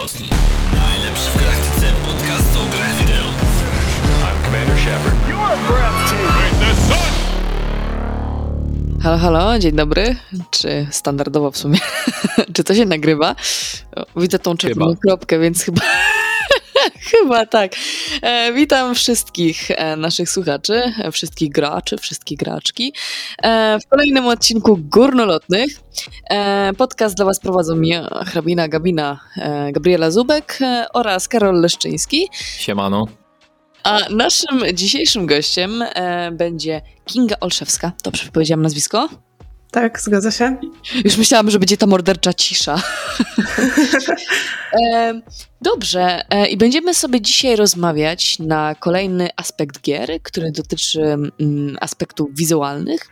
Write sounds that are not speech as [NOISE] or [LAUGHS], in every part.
górnolotni. Najlepszy w galaktyce podcast o grach wideo. I'm Commander Shepard. You're breathtaking. The sun! Halo, halo, dzień dobry. Czy standardowo w sumie? [LAUGHS] Czy to się nagrywa? Widzę tą czerwoną kropkę, więc chyba. Chyba tak. E, witam wszystkich e, naszych słuchaczy, e, wszystkich graczy, wszystkich graczki e, w kolejnym odcinku Górnolotnych. E, podcast dla Was prowadzą ja, hrabina Gabina, e, Gabriela Zubek oraz Karol Leszczyński. Siemano. A naszym dzisiejszym gościem będzie Kinga Olszewska. Dobrze powiedziałam nazwisko? Tak, zgadza się. Już myślałam, że będzie ta mordercza cisza. [LAUGHS] e, dobrze, e, i będziemy sobie dzisiaj rozmawiać na kolejny aspekt gier, który dotyczy mm, aspektów wizualnych,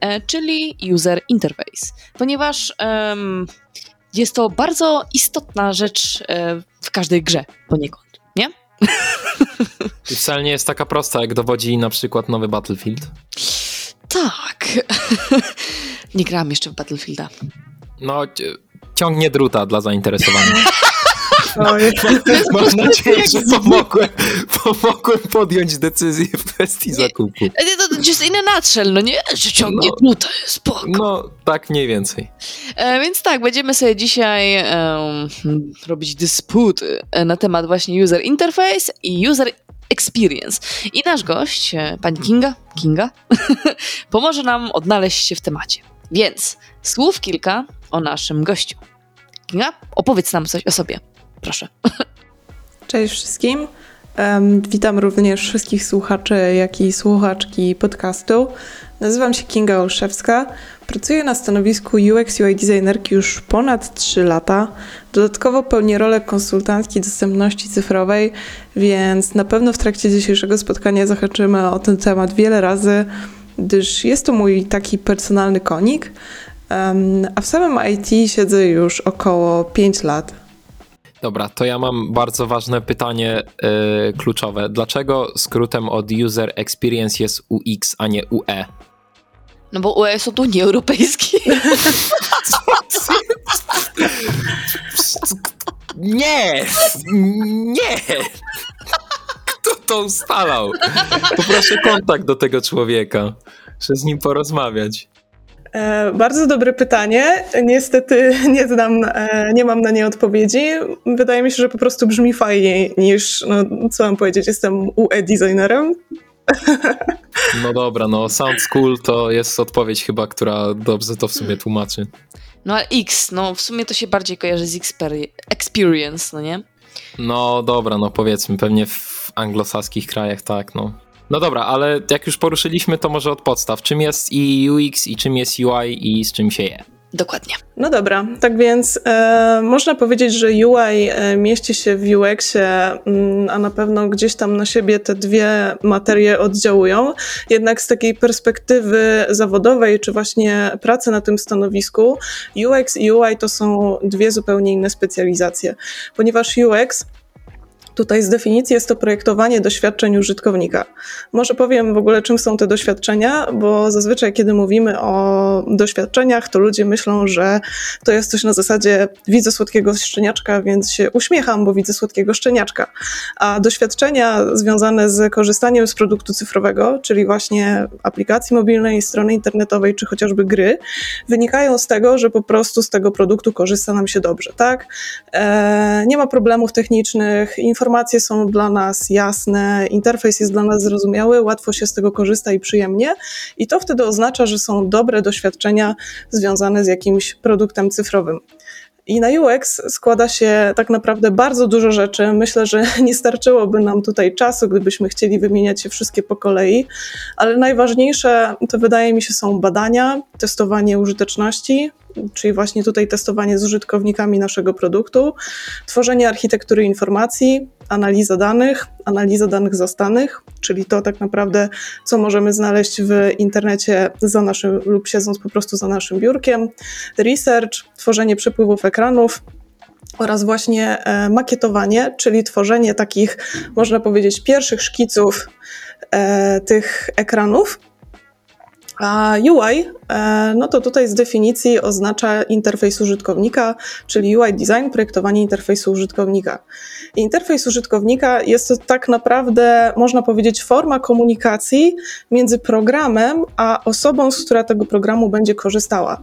e, czyli user interface. Ponieważ jest to bardzo istotna rzecz e, w każdej grze poniekąd, nie? [LAUGHS] I wcale nie jest taka prosta, jak dowodzi na przykład nowy Battlefield. Tak. [LAUGHS] nie grałam jeszcze w Battlefielda. No, ci- ciągnie druta dla zainteresowanych. [LAUGHS] Oj, [LAUGHS] Mam nadzieję, że [LAUGHS] pomogłem, pomogłem podjąć decyzję w kwestii zakupu. E, To, to just in a nutshell, no nie? Że ciągnie No. no. tutaj, spoko. No, tak mniej więcej. E, więc tak, będziemy sobie dzisiaj hmm, robić dysputy e, na temat właśnie user interface i user experience. I nasz gość, e, pani Kinga, Kinga pomoże nam odnaleźć się w temacie. Więc słów kilka o naszym gościu. Kinga, opowiedz nam coś o sobie. Proszę. [LAUGHS] Cześć wszystkim. Em, witam również wszystkich słuchaczy, jak i słuchaczki podcastu. Nazywam się Kinga Olszewska. Pracuję na stanowisku UX UI designerki już ponad 3 lata. Dodatkowo pełnię rolę konsultantki dostępności cyfrowej, więc na pewno w trakcie dzisiejszego spotkania zahaczymy o ten temat wiele razy, gdyż jest to mój taki personalny konik. A w samym IT siedzę już około 5 lat. Dobra, to ja mam bardzo ważne pytanie e, kluczowe. Dlaczego skrótem od User Experience jest UX, a nie? UE? No bo UE są tu Unii Europejskiej. [LAUGHS] Nie! Nie! Kto to ustalał? Poproszę kontakt do tego człowieka. Chcę z nim porozmawiać. E, bardzo dobre pytanie. Niestety nie znam, e, nie mam na nie odpowiedzi. Wydaje mi się, że po prostu brzmi fajniej niż, no, co mam powiedzieć, jestem UE designerem. No dobra, no Sound School to jest odpowiedź chyba, która dobrze to w sumie tłumaczy. No ale X, no w sumie to się bardziej kojarzy z exper- experience, no nie? No dobra, no powiedzmy, pewnie w anglosaskich krajach tak, no. No dobra, ale jak już poruszyliśmy, to może od podstaw. Czym jest i UX i czym jest UI i z czym się je? Dokładnie. No dobra, tak więc e, można powiedzieć, że UI e, mieści się w UX-ie, mm, a na pewno gdzieś tam na siebie te dwie materie oddziałują. Jednak z takiej perspektywy zawodowej, czy właśnie pracy na tym stanowisku, UX i UI to są dwie zupełnie inne specjalizacje, ponieważ UX Tutaj z definicji jest to projektowanie doświadczeń użytkownika. Może powiem w ogóle, czym są te doświadczenia, bo zazwyczaj, kiedy mówimy o doświadczeniach, to ludzie myślą, że to jest coś na zasadzie widzę słodkiego szczeniaczka, więc się uśmiecham, bo widzę słodkiego szczeniaczka. A doświadczenia związane z korzystaniem z produktu cyfrowego, czyli właśnie aplikacji mobilnej, strony internetowej, czy chociażby gry, wynikają z tego, że po prostu z tego produktu korzysta nam się dobrze, tak? E, nie ma problemów technicznych, informacje są dla nas jasne, interfejs jest dla nas zrozumiały, łatwo się z tego korzysta i przyjemnie. I to wtedy oznacza, że są dobre doświadczenia związane z jakimś produktem cyfrowym. I na UX składa się tak naprawdę bardzo dużo rzeczy. Myślę, że [LAUGHS] nie starczyłoby nam tutaj czasu, gdybyśmy chcieli wymieniać się wszystkie po kolei, ale najważniejsze to wydaje mi się są badania, testowanie użyteczności, czyli właśnie tutaj testowanie z użytkownikami naszego produktu, tworzenie architektury informacji, analiza danych, analiza danych zastanych, czyli to tak naprawdę, co możemy znaleźć w internecie za naszym lub siedząc po prostu za naszym biurkiem, research, tworzenie przepływów ekranów, oraz właśnie e, makietowanie, czyli tworzenie takich, można powiedzieć, pierwszych szkiców e, tych ekranów. A UI, e, no to tutaj z definicji oznacza interfejs użytkownika, czyli UI design, projektowanie interfejsu użytkownika. Interfejs użytkownika jest to tak naprawdę, można powiedzieć, forma komunikacji między programem a osobą, z która tego programu będzie korzystała.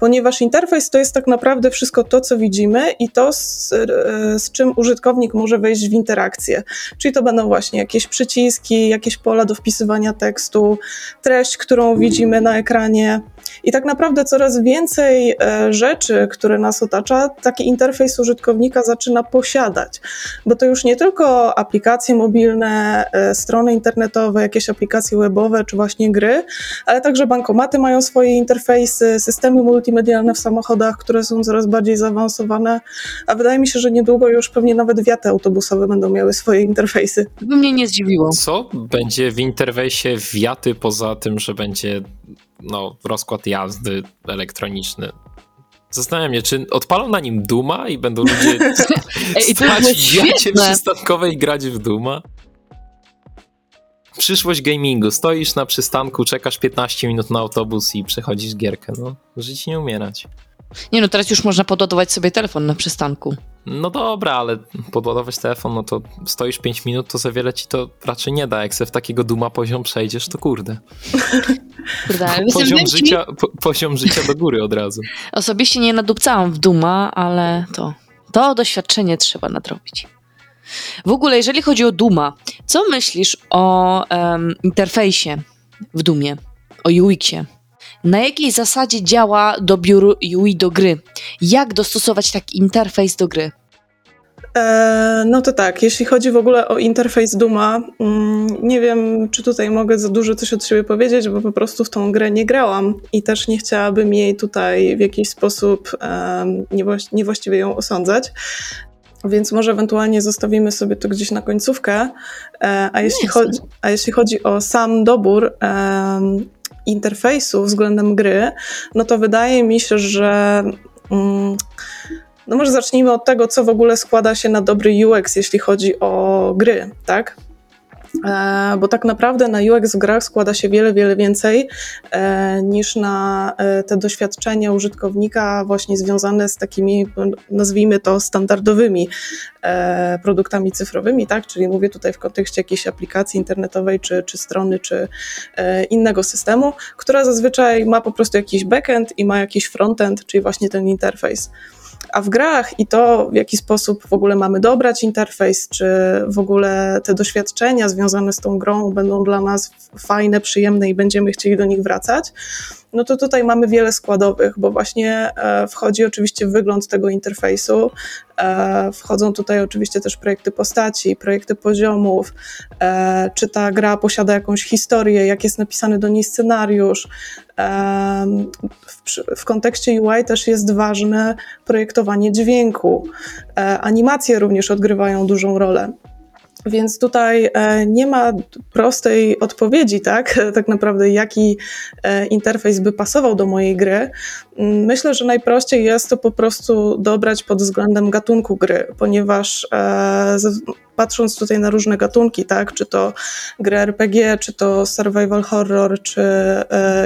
Ponieważ interfejs to jest tak naprawdę wszystko to, co widzimy i to, z, e, z czym użytkownik może wejść w interakcję. Czyli to będą właśnie jakieś przyciski, jakieś pola do wpisywania tekstu, treść, którą widzimy na ekranie. I tak naprawdę coraz więcej e, rzeczy, które nas otacza, taki interfejs użytkownika zaczyna posiadać. Bo to już nie tylko aplikacje mobilne, e, strony internetowe, jakieś aplikacje webowe czy właśnie gry, ale także bankomaty mają swoje interfejsy, systemy multimedialne w samochodach, które są coraz bardziej zaawansowane. A wydaje mi się, że niedługo już pewnie nawet wiaty autobusowe będą miały swoje interfejsy. By mnie nie zdziwiło. Co będzie w interfejsie wiaty poza tym, że będzie no, rozkład jazdy elektroniczny? Zastanawiam się, czy odpalą na nim Duma i będą ludzie [LAUGHS] Ej, stać w przystankowej i grać w Duma? Przyszłość gamingu. Stoisz na przystanku, czekasz 15 minut na autobus i przechodzisz gierkę. No, żyć nie umierać. Nie no, teraz już można podładować sobie telefon na przystanku. No dobra, ale podładować telefon, no to stoisz 5 minut, to za wiele ci to raczej nie da. Jak se w takiego duma poziom przejdziesz, to kurde. Kurde, Poziom życia, po, poziom życia do góry od razu. Osobiście nie nadupcałam w Duma, ale to, to doświadczenie trzeba nadrobić. W ogóle, jeżeli chodzi o Duma, co myślisz o em, interfejsie w Dumie, o UX-ie? Na jakiej zasadzie działa dobór UI do gry? Jak dostosować taki interfejs do gry? E, no to tak, jeśli chodzi w ogóle o interfejs Duma, mm, nie wiem, czy tutaj mogę za dużo coś od siebie powiedzieć, bo po prostu w tą grę nie grałam i też nie chciałabym jej tutaj w jakiś sposób niewłaściwie ją osądzać. Więc może ewentualnie zostawimy sobie to gdzieś na końcówkę. E, a, jeśli chodzi, a jeśli chodzi o sam dobór interfejsu względem gry, no to wydaje mi się, że. Mm, no może zacznijmy od tego, co w ogóle składa się na dobry UX, jeśli chodzi o gry, tak? E, bo tak naprawdę na UX w grach składa się wiele, wiele więcej e, niż na e, te doświadczenia użytkownika właśnie związane z takimi, nazwijmy to, standardowymi produktami cyfrowymi, tak? Czyli mówię tutaj w kontekście jakiejś aplikacji internetowej, czy, czy strony, czy innego systemu, która zazwyczaj ma po prostu jakiś backend i ma jakiś frontend, czyli właśnie ten interfejs. A w grach i to, w jaki sposób w ogóle mamy dobrać interfejs, czy w ogóle te doświadczenia związane z tą grą będą dla nas fajne, przyjemne i będziemy chcieli do nich wracać, no to tutaj mamy wiele składowych, bo właśnie e, wchodzi oczywiście wygląd tego interfejsu, e, wchodzą tutaj oczywiście też projekty postaci, projekty poziomów, e, czy ta gra posiada jakąś historię, jak jest napisany do niej scenariusz. W, kontekście UI też jest ważne projektowanie dźwięku. Animacje również odgrywają dużą rolę. Więc tutaj e, nie ma prostej odpowiedzi, tak? [LAUGHS] Tak naprawdę, jaki e, interfejs by pasował do mojej gry. Mm, Myślę, że najprościej jest to po prostu dobrać pod względem gatunku gry, ponieważ e, patrząc tutaj na różne gatunki, tak? Czy to gry RPG, czy to survival horror, czy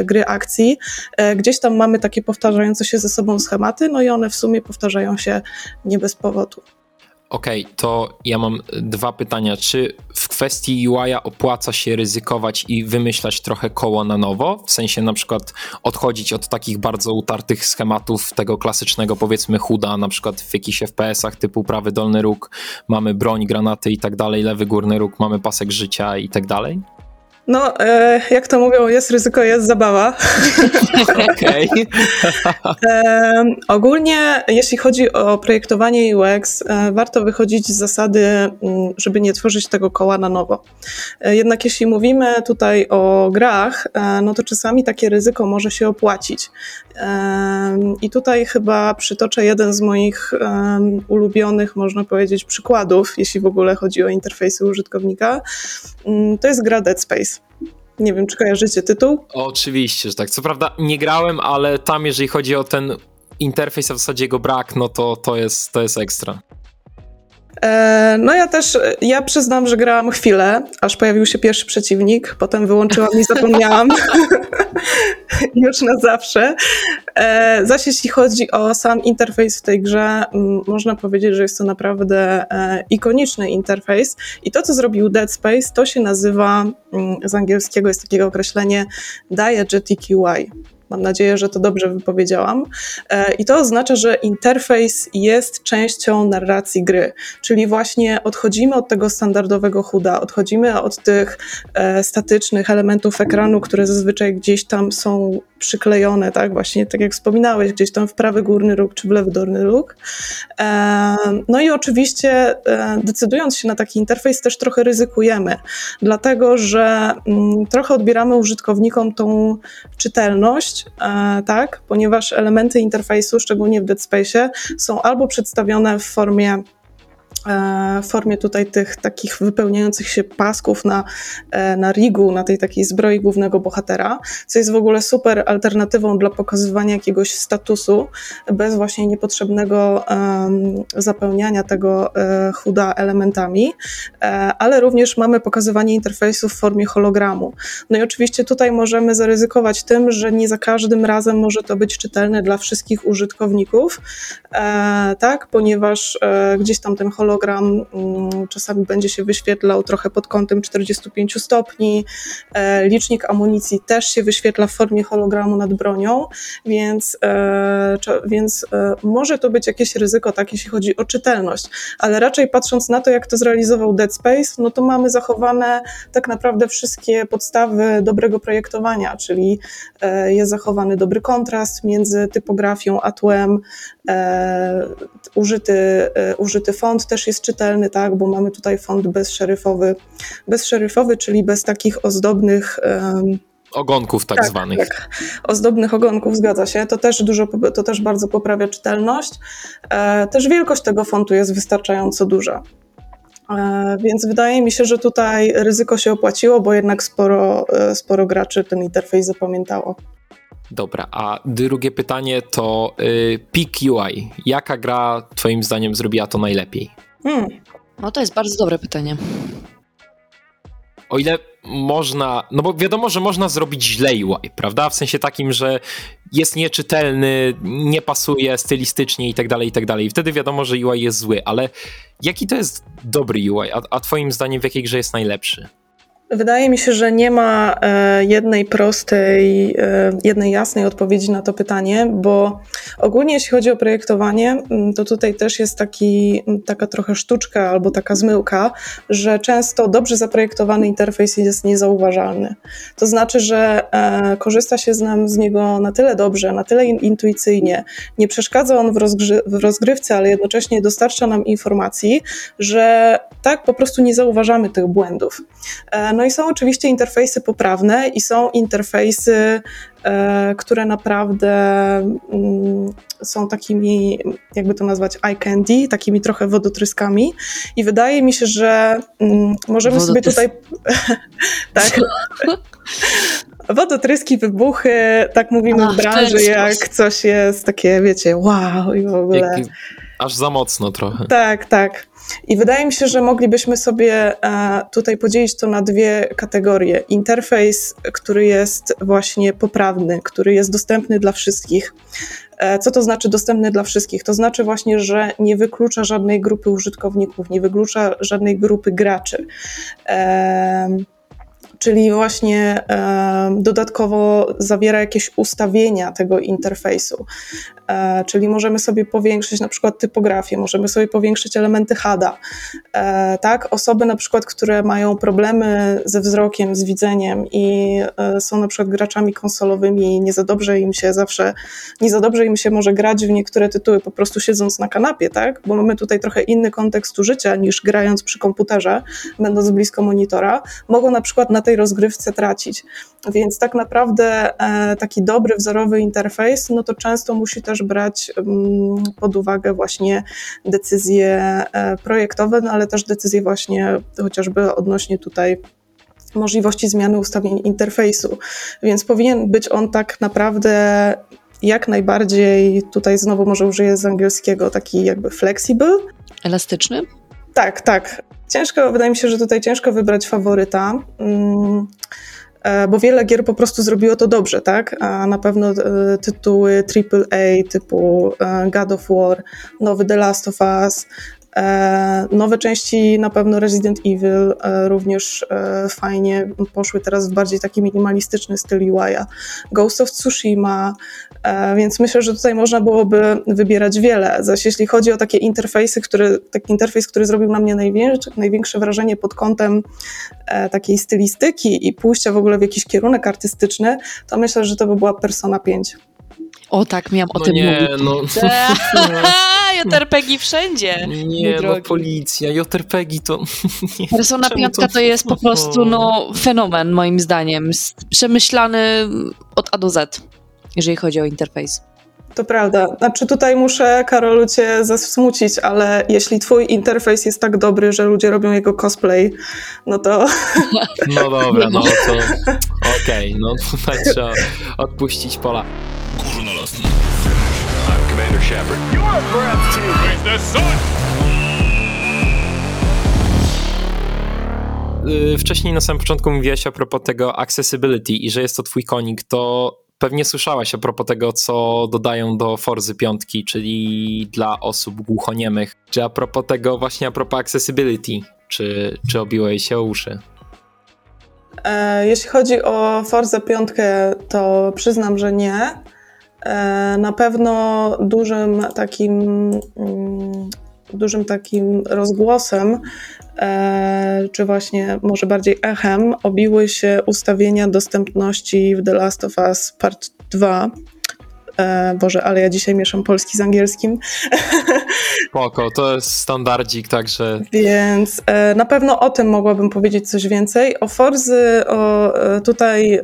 gry akcji, gdzieś tam mamy takie powtarzające się ze sobą schematy, no i one w sumie powtarzają się nie bez powodu. Okej, to ja mam dwa pytania. Czy w kwestii UI opłaca się ryzykować i wymyślać trochę koło na nowo? W sensie na przykład odchodzić od takich bardzo utartych schematów tego klasycznego powiedzmy chuda, na przykład w jakichś FPS-ach typu prawy dolny róg mamy broń, granaty i tak dalej, lewy górny róg mamy pasek życia i tak dalej? No, e, jak to mówią, jest ryzyko, jest zabawa. Okej. [LAUGHS] E, ogólnie, jeśli chodzi o projektowanie UX, e, warto wychodzić z zasady, mm, żeby nie tworzyć tego koła na nowo. E, jednak jeśli mówimy tutaj o grach, e, no to czasami takie ryzyko może się opłacić. I tutaj chyba przytoczę jeden z moich ulubionych, można powiedzieć, przykładów, jeśli w ogóle chodzi o interfejsy użytkownika. Mm, To jest gra Dead Space. Nie wiem, czy kojarzycie tytuł? Oczywiście, że tak. Co prawda nie grałem, ale tam jeżeli chodzi o ten interfejs, a w zasadzie jego brak, no to, to, jest, to jest ekstra. E, no ja też, ja przyznam, że grałam chwilę, aż pojawił się pierwszy przeciwnik, potem wyłączyłam i zapomniałam [LAUGHS] już na zawsze. E, zaś jeśli chodzi o sam interfejs w tej grze, można powiedzieć, że jest to naprawdę e, ikoniczny interfejs i to, co zrobił Dead Space, to się nazywa, z angielskiego jest takie określenie diegetic UI. Mam nadzieję, że to dobrze wypowiedziałam. E, I to oznacza, że interfejs jest częścią narracji gry, czyli właśnie odchodzimy od tego standardowego chuda, odchodzimy od tych e, statycznych elementów ekranu, które zazwyczaj gdzieś tam są przyklejone, tak, właśnie tak jak wspominałeś, gdzieś tam w prawy górny róg czy w lewy dolny róg. E, no i oczywiście e, decydując się na taki interfejs też trochę ryzykujemy, dlatego że mm, trochę odbieramy użytkownikom tą czytelność, e, tak, ponieważ elementy interfejsu, szczególnie w Dead Space, są albo przedstawione w formie w formie tutaj tych takich wypełniających się pasków na, na rigu, na tej takiej zbroi głównego bohatera, co jest w ogóle super alternatywą dla pokazywania jakiegoś statusu bez właśnie niepotrzebnego um, zapełniania tego um, chuda elementami, ale również mamy pokazywanie interfejsu w formie hologramu. No i oczywiście tutaj możemy zaryzykować tym, że nie za każdym razem może to być czytelne dla wszystkich użytkowników, e, tak, ponieważ e, gdzieś tam ten hologram hologram mm, czasami będzie się wyświetlał trochę pod kątem 45 stopni. E, licznik amunicji też się wyświetla w formie hologramu nad bronią, więc, e, więc e, może to być jakieś ryzyko, tak, jeśli chodzi o czytelność, ale raczej patrząc na to, jak to zrealizował Dead Space, no to mamy zachowane tak naprawdę wszystkie podstawy dobrego projektowania, czyli jest zachowany dobry kontrast między typografią a tłem, użyty, użyty font też jest czytelny, tak, bo mamy tutaj font bezszeryfowy, bezszeryfowy, czyli bez takich ozdobnych um, Ogonków tak, tak zwanych. Tak, ozdobnych ogonków, zgadza się. To też dużo, to też bardzo poprawia czytelność. E, też wielkość tego fontu jest wystarczająco duża. E, więc wydaje mi się, że tutaj ryzyko się opłaciło, bo jednak sporo, e, sporo graczy ten interfejs zapamiętało. Dobra, a drugie pytanie to y, Peak UI. Jaka gra twoim zdaniem zrobiła to najlepiej? Hmm. No to jest bardzo dobre pytanie. O ile można, no bo wiadomo, że można zrobić źle UI, prawda? W sensie takim, że jest nieczytelny, nie pasuje stylistycznie i tak dalej, i tak dalej. I wtedy wiadomo, że UI jest zły, ale jaki to jest dobry UI? A, a twoim zdaniem w jakiej grze jest najlepszy? Wydaje mi się, że nie ma e, jednej prostej, e, jednej jasnej odpowiedzi na to pytanie, bo ogólnie jeśli chodzi o projektowanie, mm, to tutaj też jest taki, mm, taka trochę sztuczka albo taka zmyłka, że często dobrze zaprojektowany interfejs jest niezauważalny. To znaczy, że e, korzysta się z, nam z niego na tyle dobrze, na tyle intuicyjnie, nie przeszkadza on w, rozgry w rozgrywce, ale jednocześnie dostarcza nam informacji, że tak po prostu nie zauważamy tych błędów. No i są oczywiście interfejsy poprawne i są interfejsy, e, które naprawdę mm, są takimi, jakby to nazwać, eye candy, takimi trochę wodotryskami. I wydaje mi się, że mm, możemy Wodotrys... sobie tutaj. [LAUGHS] tak. [LAUGHS] Wodotryski, wybuchy, tak mówimy Ach, w branży, jak coś jest takie, wiecie, wow i w ogóle. Aż za mocno trochę. Tak, tak. I wydaje mi się, że moglibyśmy sobie e, tutaj podzielić to na dwie kategorie. Interfejs, który jest właśnie poprawny, który jest dostępny dla wszystkich. E, co to znaczy dostępny dla wszystkich? To znaczy właśnie, że nie wyklucza żadnej grupy użytkowników, nie wyklucza żadnej grupy graczy czyli właśnie e, dodatkowo zawiera jakieś ustawienia tego interfejsu. E, czyli możemy sobie powiększyć na przykład typografię, możemy sobie powiększyć elementy HADA. E, tak, osoby na przykład, które mają problemy ze wzrokiem, z widzeniem i e, są na przykład graczami konsolowymi i nie za dobrze im się zawsze, nie za dobrze im się może grać w niektóre tytuły po prostu siedząc na kanapie, tak, bo mamy tutaj trochę inny kontekst użycia niż grając przy komputerze, będąc blisko monitora, mogą na przykład na tej rozgrywce tracić. Więc tak naprawdę taki dobry, wzorowy interfejs, no to często musi też brać mm, pod uwagę właśnie decyzje e, projektowe, no ale też decyzje właśnie chociażby odnośnie tutaj możliwości zmiany ustawień interfejsu. Więc powinien być on tak naprawdę jak najbardziej, tutaj znowu może użyję z angielskiego, taki jakby flexible. Elastyczny? Tak, tak. Ciężko, wydaje mi się, że tutaj ciężko wybrać faworyta. Mm, e, bo wiele gier po prostu zrobiło to dobrze, tak? A na pewno e, tytuły AAA typu e, God of War, nowy The Last of Us, nowe części na pewno Resident Evil e, również e, fajnie poszły teraz w bardziej taki minimalistyczny styl UI'a. Ghost of Tsushima, więc myślę, że tutaj można byłoby wybierać wiele. Zaś jeśli chodzi o takie interfejsy, który, taki interfejs, który zrobił na mnie największe, największe wrażenie pod kątem takiej stylistyki i pójścia w ogóle w jakiś kierunek artystyczny, to myślę, że to by była Persona 5. O tak, miałam o No tym nie, mówić. no. [LAUGHS] JRPG wszędzie. Nie, no drogi. policja, JRPG to... [LAUGHS] Nie, Persona czemu 5 to- to jest po prostu no, fenomen moim zdaniem. Przemyślany od A do Z, jeżeli chodzi o interfejs. To prawda. Znaczy tutaj muszę, Karolu, cię zasmucić, ale jeśli twój interfejs jest tak dobry, że ludzie robią jego cosplay, no to No dobra, no [LAUGHS] to... Okej, no tutaj trzeba odpuścić pola. Commander Shepard. Breathtaking. the sun. Y, Wcześniej na samym początku mówiłaś a propos tego accessibility i że jest to twój konik, to pewnie słyszałaś a propos tego, co dodają do Forzy piątki, czyli dla osób głuchoniemych. Czy a propos tego właśnie a propos accessibility, czy, czy obiłeś się o uszy? e, jeśli chodzi o Forza 5, to przyznam, że nie. E, na pewno dużym takim, mm, dużym takim rozgłosem, e, czy właśnie może bardziej echem, obiły się ustawienia dostępności w The Last of Us Part 2. E, Boże, ale ja dzisiaj mieszam polski z angielskim. [LAUGHS] Spoko, to jest standardzik, także Więc na pewno o tym mogłabym powiedzieć coś więcej. O Forzy, o, tutaj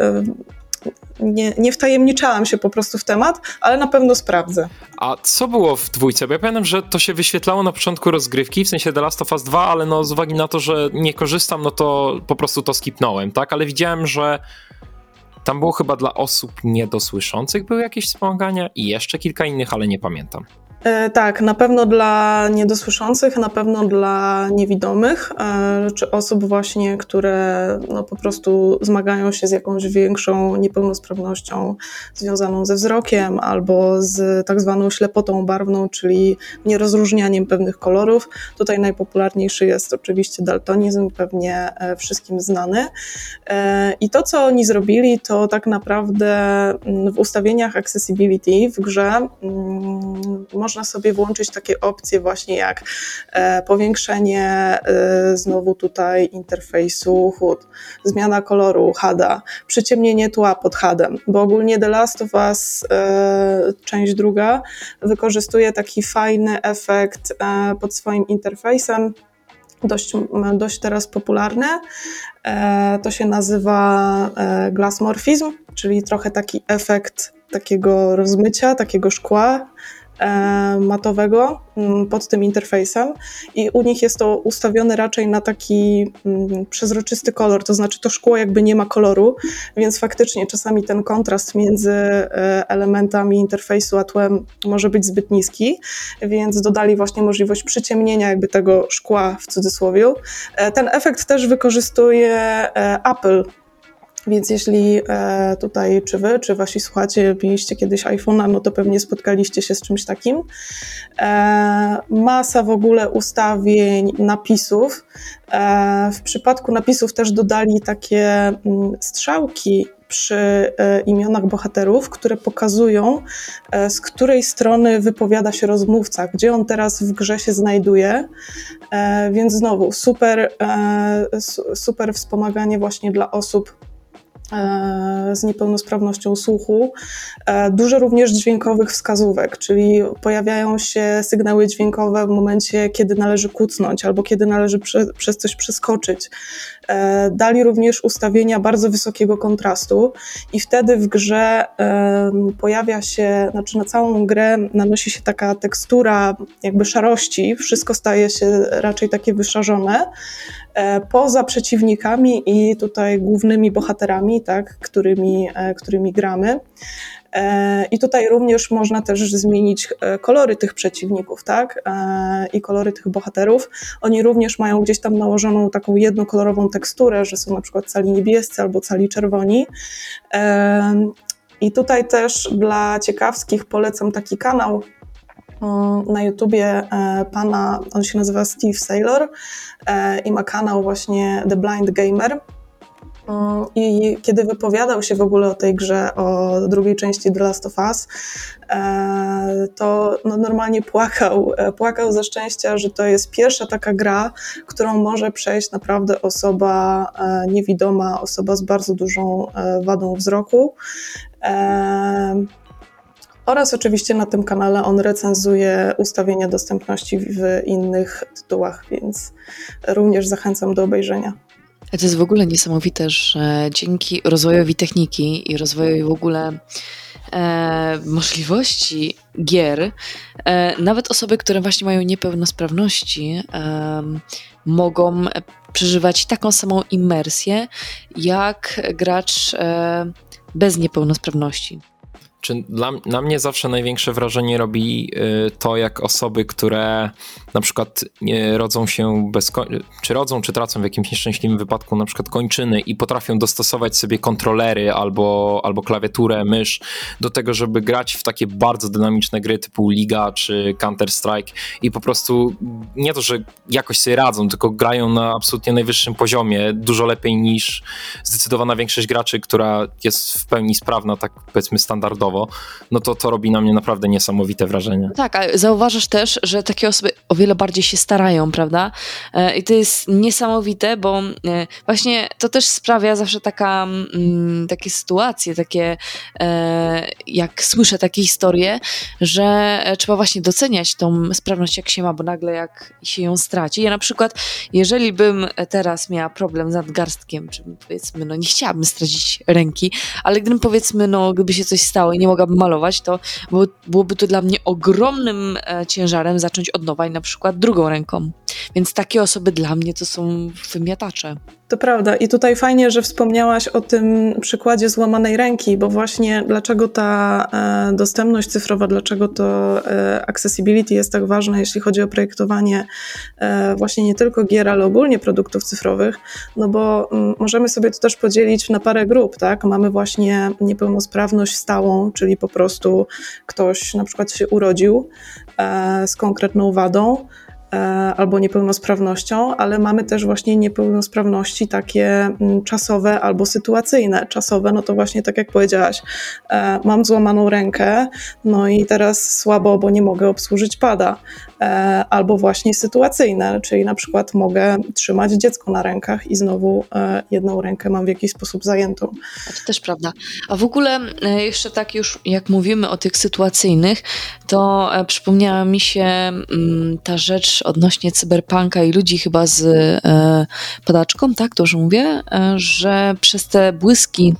nie, nie wtajemniczałam się po prostu w temat, ale na pewno sprawdzę. A co było w dwójce? Bo ja pamiętam, że to się wyświetlało na początku rozgrywki, w sensie The Last of Us 2, ale no z uwagi na to, że nie korzystam, no to po prostu to skipnąłem, tak? Ale widziałem, że tam było chyba dla osób niedosłyszących były jakieś wspomagania i jeszcze kilka innych, ale nie pamiętam. E, tak, na pewno dla niedosłyszących, na pewno dla niewidomych, e, czy osób właśnie, które no, po prostu zmagają się z jakąś większą niepełnosprawnością związaną ze wzrokiem albo z tak zwaną ślepotą barwną, czyli nierozróżnianiem pewnych kolorów. Tutaj najpopularniejszy jest oczywiście daltonizm, pewnie e, wszystkim znany. I to, co oni zrobili, to tak naprawdę mm, w ustawieniach accessibility w grze mm, można sobie włączyć takie opcje właśnie jak e, powiększenie e, znowu tutaj interfejsu HUD, zmiana koloru HUD-a, przyciemnienie tła pod HUD-em, bo ogólnie The Last of Us e, część druga wykorzystuje taki fajny efekt pod swoim interfejsem, dość, dość teraz popularny. To się nazywa glassmorphizm, czyli trochę taki efekt takiego rozmycia, takiego szkła matowego mm, pod tym interfejsem i u nich jest to ustawione raczej na taki mm, przezroczysty kolor, to znaczy to szkło jakby nie ma koloru, więc faktycznie czasami ten kontrast między e, elementami interfejsu a tłem może być zbyt niski, więc dodali właśnie możliwość przyciemnienia jakby tego szkła w cudzysłowie. E, Ten efekt też wykorzystuje e, Apple więc jeśli e, tutaj, czy wy, czy wasi słuchacze mieliście kiedyś iPhone'a, no to pewnie spotkaliście się z czymś takim. E, masa w ogóle ustawień, napisów. E, w przypadku napisów też dodali takie mm, strzałki przy e, imionach bohaterów, które pokazują, e, z której strony wypowiada się rozmówca, gdzie on teraz w grze się znajduje. E, więc znowu super, su- super wspomaganie właśnie dla osób z niepełnosprawnością słuchu. E, Dużo również dźwiękowych wskazówek, czyli pojawiają się sygnały dźwiękowe w momencie, kiedy należy kucnąć albo kiedy należy prze, przez coś przeskoczyć. E, Dali również ustawienia bardzo wysokiego kontrastu i wtedy w grze pojawia się, znaczy na całą grę nanosi się taka tekstura jakby szarości, wszystko staje się raczej takie wyszarzone e, poza przeciwnikami i tutaj głównymi bohaterami, tak, którymi, e, którymi gramy. E, I tutaj również można też zmienić e, kolory tych przeciwników, tak? E, I kolory tych bohaterów. Oni również mają gdzieś tam nałożoną taką jednokolorową teksturę, że są na przykład cali niebiescy albo cali czerwoni. I tutaj też dla ciekawskich polecam taki kanał na YouTubie pana, on się nazywa Steve Saylor i ma kanał właśnie The Blind Gamer i kiedy wypowiadał się w ogóle o tej grze, o drugiej części The Last of Us, e, to no normalnie płakał, e, płakał ze szczęścia, że to jest pierwsza taka gra, którą może przejść naprawdę osoba e, niewidoma, osoba z bardzo dużą wadą wzroku. Oraz oczywiście na tym kanale on recenzuje ustawienia dostępności w innych tytułach, więc również zachęcam do obejrzenia. To jest w ogóle niesamowite, że dzięki rozwojowi techniki i rozwojowi w ogóle e, możliwości gier, e, nawet osoby, które właśnie mają niepełnosprawności, e, mogą przeżywać taką samą imersję jak gracz e, bez niepełnosprawności. Czy dla, na mnie zawsze największe wrażenie robi y, to, jak osoby, które na przykład rodzą się bez, czy rodzą, czy tracą w jakimś nieszczęśliwym wypadku na przykład kończyny i potrafią dostosować sobie kontrolery albo, albo klawiaturę, mysz do tego, żeby grać w takie bardzo dynamiczne gry typu Liga czy Counter-Strike i po prostu nie to, że jakoś sobie radzą, tylko grają na absolutnie najwyższym poziomie, dużo lepiej niż zdecydowana większość graczy, która jest w pełni sprawna, tak powiedzmy standardowo, no to to robi na mnie naprawdę niesamowite wrażenie. Tak, a zauważasz też, że takie osoby o wiele bardziej się starają, prawda? E, I to jest niesamowite, bo e, właśnie to też sprawia zawsze taka, mm, takie sytuacje, takie, e, jak słyszę takie historie, że trzeba właśnie doceniać tą sprawność, jak się ma, bo nagle jak się ją straci. Ja na przykład, jeżeli bym teraz miała problem z nadgarstkiem, czy powiedzmy, no nie chciałabym stracić ręki, ale gdybym powiedzmy, no gdyby się coś stało i nie mogłabym malować, to byłoby to dla mnie ogromnym ciężarem zacząć od nowa i na przykład drugą ręką. Więc takie osoby dla mnie to są wymiatacze. To prawda. I tutaj fajnie, że wspomniałaś o tym przykładzie złamanej ręki, bo właśnie dlaczego ta e, dostępność cyfrowa, dlaczego to e, accessibility jest tak ważne, jeśli chodzi o projektowanie e, właśnie nie tylko gier, ale ogólnie produktów cyfrowych, no bo m, możemy sobie to też podzielić na parę grup, tak? Mamy właśnie niepełnosprawność stałą, czyli po prostu ktoś na przykład się urodził z konkretną wadą, albo niepełnosprawnością, ale mamy też właśnie niepełnosprawności takie mm, czasowe albo sytuacyjne. Czasowe, no to właśnie tak jak powiedziałaś, e, mam złamaną rękę, no i teraz słabo, bo nie mogę obsłużyć pada. E, albo właśnie sytuacyjne, czyli na przykład mogę trzymać dziecko na rękach i znowu jedną rękę mam w jakiś sposób zajętą. To też prawda. A w ogóle jeszcze tak już jak mówimy o tych sytuacyjnych, to przypomniała mi się mm, ta rzecz odnośnie cyberpunka i ludzi chyba z e, padaczką, tak, dobrze mówię, e, że przez te błyski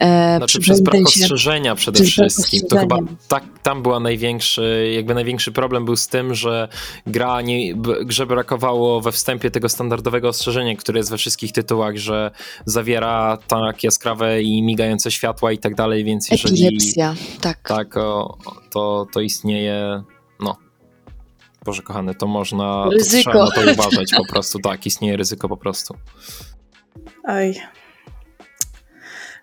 e, znaczy przez brak ostrzeżenia przede wszystkim. To chyba tak, tam była największy, jakby największy problem był z tym, że gra nie, grze brakowało we wstępie tego standardowego ostrzeżenia, które jest we wszystkich tytułach, że zawiera tak jaskrawe i migające światła i tak dalej, więc jeżeli... Epilepsja, tak. Tak, o, to, to istnieje Boże kochany, to można ryzyko. To, trzeba na to uważać po prostu, tak, istnieje ryzyko po prostu. Aj.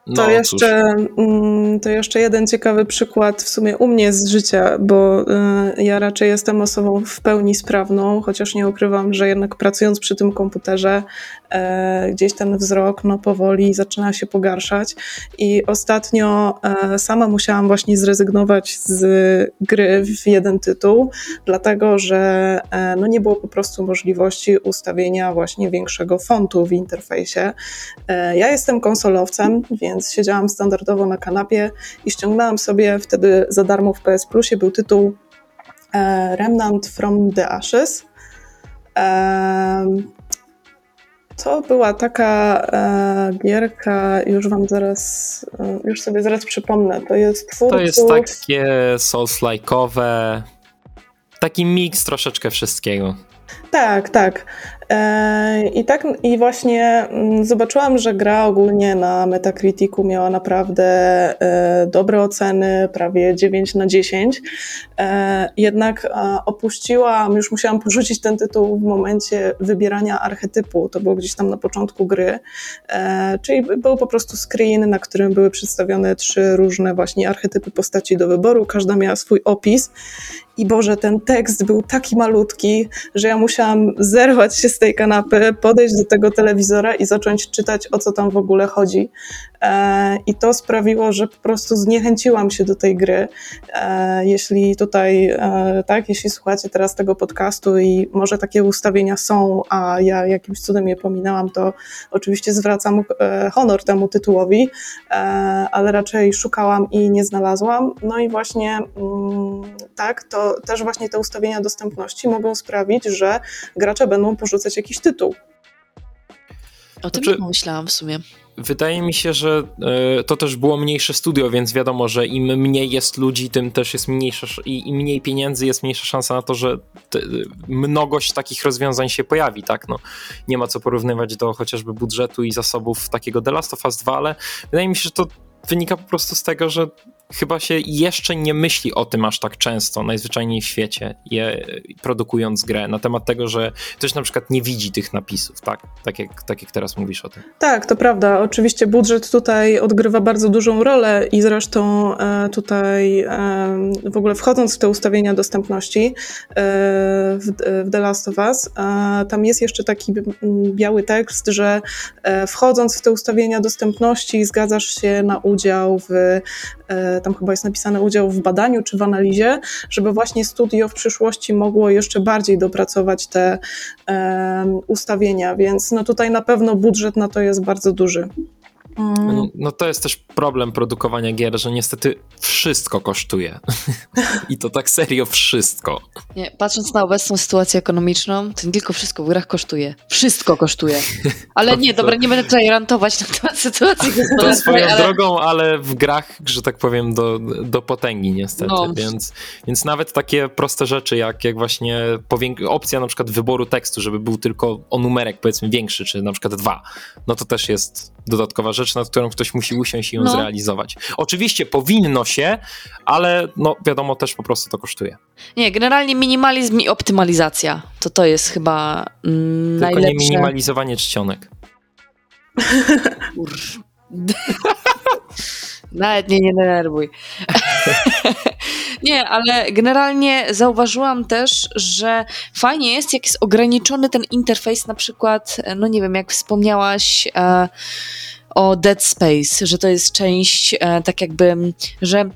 No, to, jeszcze, mm, to jeszcze jeden ciekawy przykład w sumie u mnie z życia, bo y, ja raczej jestem osobą w pełni sprawną, chociaż nie ukrywam, że jednak pracując przy tym komputerze, gdzieś ten wzrok no, powoli zaczyna się pogarszać. I ostatnio e, sama musiałam właśnie zrezygnować z gry w jeden tytuł, dlatego że e, no, nie było po prostu możliwości ustawienia właśnie większego fontu w interfejsie. Ja jestem konsolowcem, więc siedziałam standardowo na kanapie i ściągnęłam sobie wtedy za darmo w PS Plusie był tytuł e, Remnant from the Ashes. E, to była taka e, gierka, już wam zaraz, już sobie zaraz przypomnę, to jest twórców... To jest takie souls-like'owe, taki miks troszeczkę wszystkiego. Tak, tak. E, I tak, i właśnie mm, zobaczyłam, że gra ogólnie na Metacriticu miała naprawdę e, dobre oceny, prawie 9 na 10. E, jednak opuściłam, już musiałam porzucić ten tytuł w momencie wybierania archetypu. To było gdzieś tam na początku gry. Czyli był po prostu screen, na którym były przedstawione trzy różne właśnie archetypy postaci do wyboru. Każda miała swój opis i Boże, ten tekst był taki malutki, że ja musiałam zerwać się z tej kanapy, podejść do tego telewizora i zacząć czytać, o co tam w ogóle chodzi. E, I to sprawiło, że po prostu zniechęciłam się do tej gry. E, jeśli tutaj, e, tak, jeśli słuchacie teraz tego podcastu i może takie ustawienia są, a ja jakimś cudem je pominęłam, to oczywiście zwracam honor temu tytułowi, ale raczej szukałam i nie znalazłam. No i właśnie mm, tak, to też właśnie te ustawienia dostępności mogą sprawić, że gracze będą porzucać jakiś tytuł. O tym znaczy, myślałam w sumie. Wydaje mi się, że y, to też było mniejsze studio, więc wiadomo, że im mniej jest ludzi, tym też jest mniejsza i im mniej pieniędzy, jest mniejsza szansa na to, że te, mnogość takich rozwiązań się pojawi, tak? No, nie ma co porównywać do chociażby budżetu i zasobów takiego The Last of Us 2, ale wydaje mi się, że to wynika po prostu z tego, że chyba się jeszcze nie myśli o tym aż tak często, najzwyczajniej w świecie, je, produkując grę, na temat tego, że ktoś na przykład nie widzi tych napisów, tak? Tak jak, tak jak teraz mówisz o tym. Tak, to prawda. Oczywiście budżet tutaj odgrywa bardzo dużą rolę i zresztą e, tutaj e, w ogóle wchodząc w te ustawienia dostępności e, w, w The Last of Us, tam jest jeszcze taki biały tekst, że wchodząc w te ustawienia dostępności zgadzasz się na udział w tam chyba jest napisane udział w badaniu czy w analizie, żeby właśnie studio w przyszłości mogło jeszcze bardziej dopracować te ustawienia, więc no tutaj na pewno budżet na to jest bardzo duży. No, no, to jest też problem produkowania gier, że niestety wszystko kosztuje. [LAUGHS] I to tak serio wszystko. Nie, patrząc na obecną sytuację ekonomiczną, to nie tylko wszystko w grach kosztuje. Wszystko kosztuje. Ale nie, dobra, nie będę tutaj rantować na temat sytuacji To swoją ale... drogą, ale w grach, że tak powiem, do, do potęgi niestety. No. Więc, więc nawet takie proste rzeczy, jak, jak właśnie opcja na przykład wyboru tekstu, żeby był tylko o numerek powiedzmy większy, czy na przykład dwa, no to też jest dodatkowa rzecz, nad którą ktoś musi usiąść i ją no. zrealizować. Oczywiście powinno się, ale no wiadomo, też po prostu to kosztuje. Nie, generalnie minimalizm i optymalizacja. To to jest chyba mm, Tylko najlepsze. nie minimalizowanie czcionek. [LAUGHS] [LAUGHS] Nawet nie denerwuj. [LAUGHS] nie, ale generalnie zauważyłam też, że fajnie jest, jak jest ograniczony ten interfejs, na przykład, no nie wiem, jak wspomniałaś e, o Dead Space, że to jest część e, tak jakby, że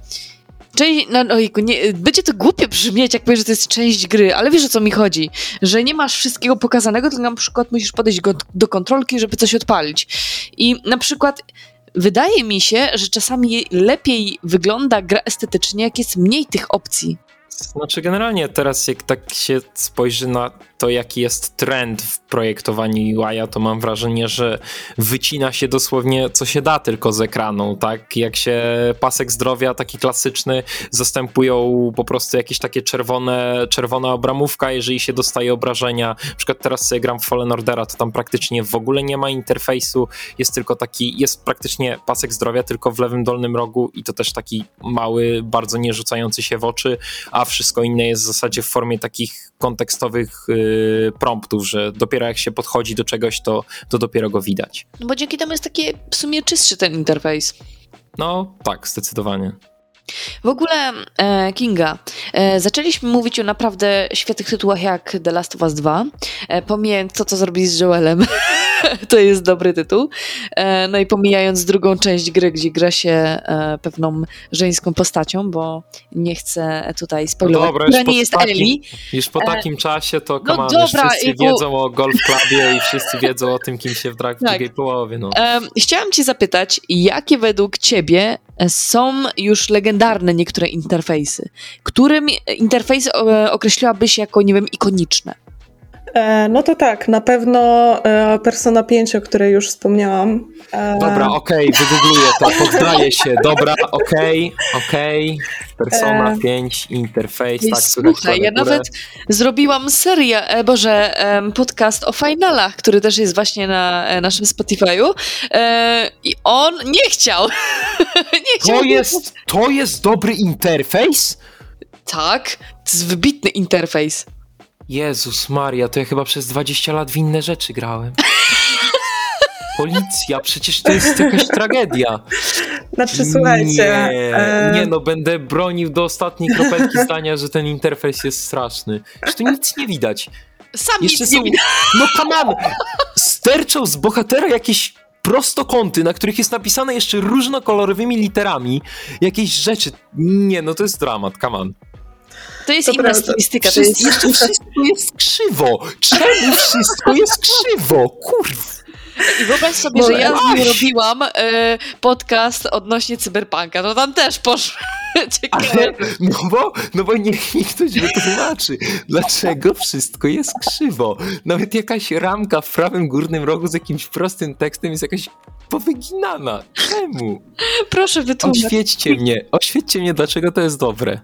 Część, no, ojku, nie, będzie to głupie brzmieć, jak powiesz, że to jest część gry, ale wiesz o co mi chodzi, że nie masz wszystkiego pokazanego, tylko na przykład musisz podejść go, do kontrolki, żeby coś odpalić. I na przykład wydaje mi się, że czasami lepiej wygląda gra estetycznie, jak jest mniej tych opcji. Znaczy, generalnie teraz, jak tak się spojrzy na to, jaki jest trend w projektowaniu UI, to mam wrażenie, że wycina się dosłownie co się da tylko z ekranu, tak? Jak się pasek zdrowia, taki klasyczny, zastępują po prostu jakieś takie czerwone, czerwona obramówka, jeżeli się dostaje obrażenia. Na przykład teraz sobie gram w Fallen Ordera, to tam praktycznie w ogóle nie ma interfejsu, jest tylko taki, jest praktycznie pasek zdrowia tylko w lewym dolnym rogu i to też taki mały, bardzo nie rzucający się w oczy, a wszystko inne jest w zasadzie w formie takich kontekstowych yy, promptów, że dopiero jak się podchodzi do czegoś, to, to dopiero go widać. No bo dzięki temu jest taki w sumie czystszy ten interfejs. No tak, zdecydowanie. W ogóle e, Kinga, e, zaczęliśmy mówić o naprawdę świetnych tytułach jak The Last of Us 2, e, pomijając to, co zrobili z Joelem, [LAUGHS] [LAUGHS] to jest dobry tytuł, e, no i pomijając drugą część gry, gdzie gra się e, pewną żeńską postacią, bo nie chcę tutaj spoilować, no dobra, która nie jest takim, Ellie. Już po e, takim czasie to no dobra, wszyscy wiedzą o Golf Clubie i wszyscy wiedzą o tym, kim się w tak. drugiej połowie. No. chciałam cię zapytać, jakie według ciebie są już legendarne niektóre interfejsy. Którym interfejs określiłabyś jako, nie wiem, ikoniczne? E, no to tak, na pewno e, Persona 5, o której już wspomniałam. E, Dobra, okej, wygoogluję to, poddaję się. Dobra, okej, okej. Persona E. 5, interfejs, tak, Słuchaj, ja nawet zrobiłam serię, boże, podcast o finalach, który też jest właśnie na naszym Spotify'u i on nie chciał. [LAUGHS] nie chciał. To jest, to jest dobry interfejs? Tak, to jest wybitny interfejs. Jezus Maria, to ja chyba przez 20 lat w inne rzeczy grałem. [LAUGHS] Policja, przecież to jest jakaś tragedia. Znaczy, słuchajcie. Nie, e, nie no, będę bronił do ostatniej kropelki [LAUGHS] zdania, że ten interfejs jest straszny. Że tu nic nie widać. Sam Jeszcze nic nie są, widać. no come on, sterczą z bohatera jakieś prostokąty, na których jest napisane jeszcze różnokolorowymi literami jakieś rzeczy. Nie, no to jest dramat, come on. To jest To inna prawda. stylistyka. To jest... Wszystko, jest krzywo. Czemu wszystko jest [LAUGHS] krzywo? Kurwa. I wyobraź sobie, że ja z nim robiłam e, podcast odnośnie cyberpunka. To tam też poszło. [LAUGHS] Ale, no bo, no bo niech mi ktoś wytłumaczy, dlaczego wszystko jest krzywo. Nawet jakaś ramka w prawym górnym rogu z jakimś prostym tekstem jest jakaś powyginana. Czemu? Proszę wytłumacz. Oświećcie mnie, oświećcie mnie, dlaczego to jest dobre.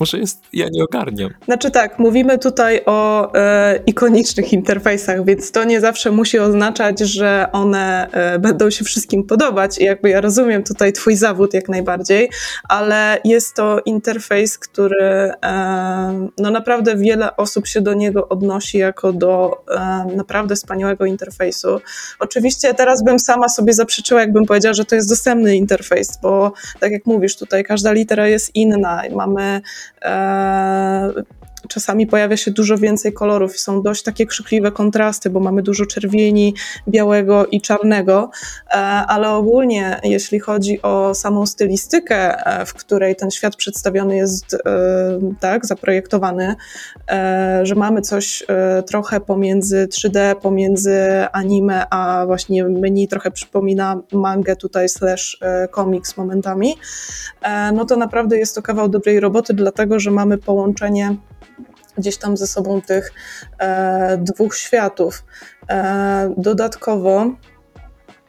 Może jest, ja nie ogarniam. Znaczy tak, mówimy tutaj o e, ikonicznych interfejsach, więc to nie zawsze musi oznaczać, że one e, będą się wszystkim podobać. I jakby ja rozumiem tutaj twój zawód jak najbardziej, ale jest to interfejs, który e, no naprawdę wiele osób się do niego odnosi jako do e, naprawdę wspaniałego interfejsu. Oczywiście teraz bym sama sobie zaprzeczyła, jakbym powiedziała, że to jest dostępny interfejs, bo tak jak mówisz, tutaj każda litera jest inna. Mamy uh, czasami pojawia się dużo więcej kolorów są dość takie krzykliwe kontrasty, bo mamy dużo czerwieni, białego i czarnego, e, ale ogólnie jeśli chodzi o samą stylistykę, e, w której ten świat przedstawiony jest e, tak zaprojektowany, że mamy coś trochę pomiędzy 3D, pomiędzy anime, a właśnie menu trochę przypomina mangę tutaj slash komiks momentami, no to naprawdę jest to kawał dobrej roboty, dlatego że mamy połączenie gdzieś tam ze sobą tych e, dwóch światów. E, dodatkowo.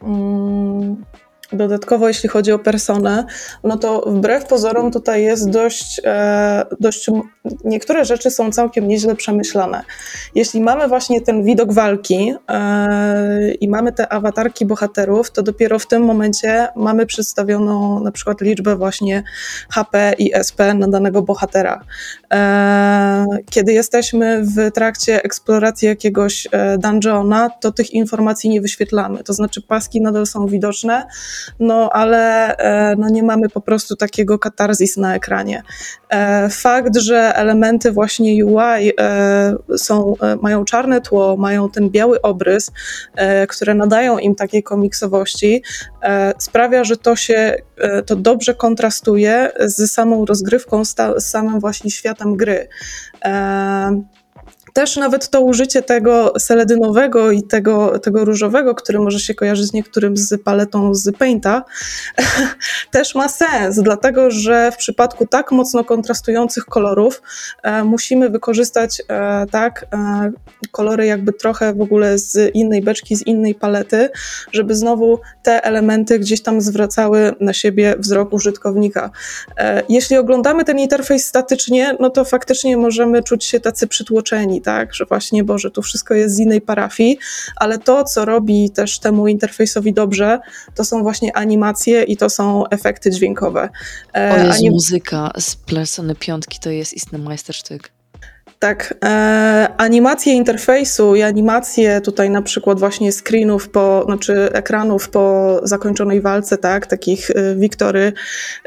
Mm, Dodatkowo, jeśli chodzi o personę, no to wbrew pozorom tutaj jest dość, e, dość. Niektóre rzeczy są całkiem nieźle przemyślane. Jeśli mamy właśnie ten widok walki e, i mamy te awatarki bohaterów, to dopiero w tym momencie mamy przedstawioną na przykład liczbę właśnie HP i SP na danego bohatera. E, kiedy jesteśmy w trakcie eksploracji jakiegoś dungeona, to tych informacji nie wyświetlamy. To znaczy paski nadal są widoczne, no ale e, no, nie mamy po prostu takiego katarzis na ekranie. E, Fakt, że elementy właśnie UI e, są, mają czarne tło, mają ten biały obrys, które nadają im takiej komiksowości, sprawia, że to się to dobrze kontrastuje z samą rozgrywką, z samym właśnie światem gry. Też nawet to użycie tego seledynowego i tego, tego różowego, który może się kojarzyć z niektórym z paletą z Painta, [LAUGHS] też ma sens, dlatego że w przypadku tak mocno kontrastujących kolorów e, musimy wykorzystać e, tak e, kolory jakby trochę w ogóle z innej beczki, z innej palety, żeby znowu te elementy gdzieś tam zwracały na siebie wzrok użytkownika. E, Jeśli oglądamy ten interfejs statycznie, no to faktycznie możemy czuć się tacy przytłoczeni, tak, że właśnie, Boże, tu wszystko jest z innej parafii, ale to, co robi też temu interfejsowi dobrze, to są właśnie animacje i to są efekty dźwiękowe. E, O Jezu, anim- muzyka z Persony piątki to jest istny majstersztyk. Tak, e, animacje interfejsu i animacje tutaj na przykład właśnie screenów po, znaczy ekranów po zakończonej walce, tak, takich e, wiktory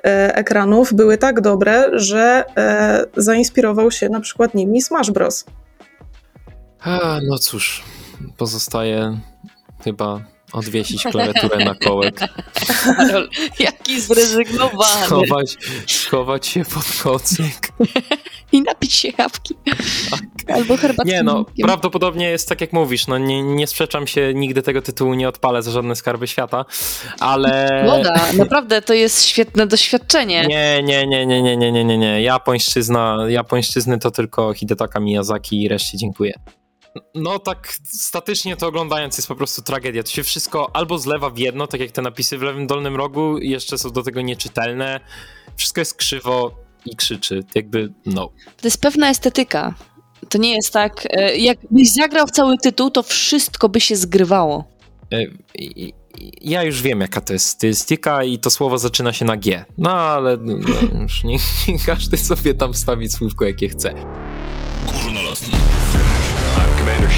e, ekranów były tak dobre, że e, zainspirował się na przykład nimi Smash Bros. A, no cóż, pozostaje chyba odwiesić klawiaturę na kołek, Karol, jaki zrezygnowany. schować, schować się pod kocyk. [LAUGHS] I napić się jawki. Albo herbatki. Nie no, prawdopodobnie jest tak jak mówisz, no nie, nie sprzeczam się, nigdy tego tytułu nie odpalę za żadne skarby świata, ale... Woda, naprawdę to jest świetne doświadczenie. Nie, nie, nie, nie, nie, nie, nie, nie, nie. Japońszczyzna, japońszczyzny to tylko Hidetaka Miyazaki i reszcie dziękuję. No tak statycznie to oglądając jest po prostu tragedia. To się wszystko albo zlewa w jedno, tak jak te napisy w lewym dolnym rogu, jeszcze są do tego nieczytelne. Wszystko jest krzywo i krzyczy. Jakby no. To jest pewna estetyka. To nie jest tak, e, jakbyś zagrał w cały tytuł, to wszystko by się zgrywało. E, Ja już wiem, jaka to jest stylistyka i to słowo zaczyna się na G. No ale no, już nie, nie każdy sobie tam stawi słówko, jakie chce.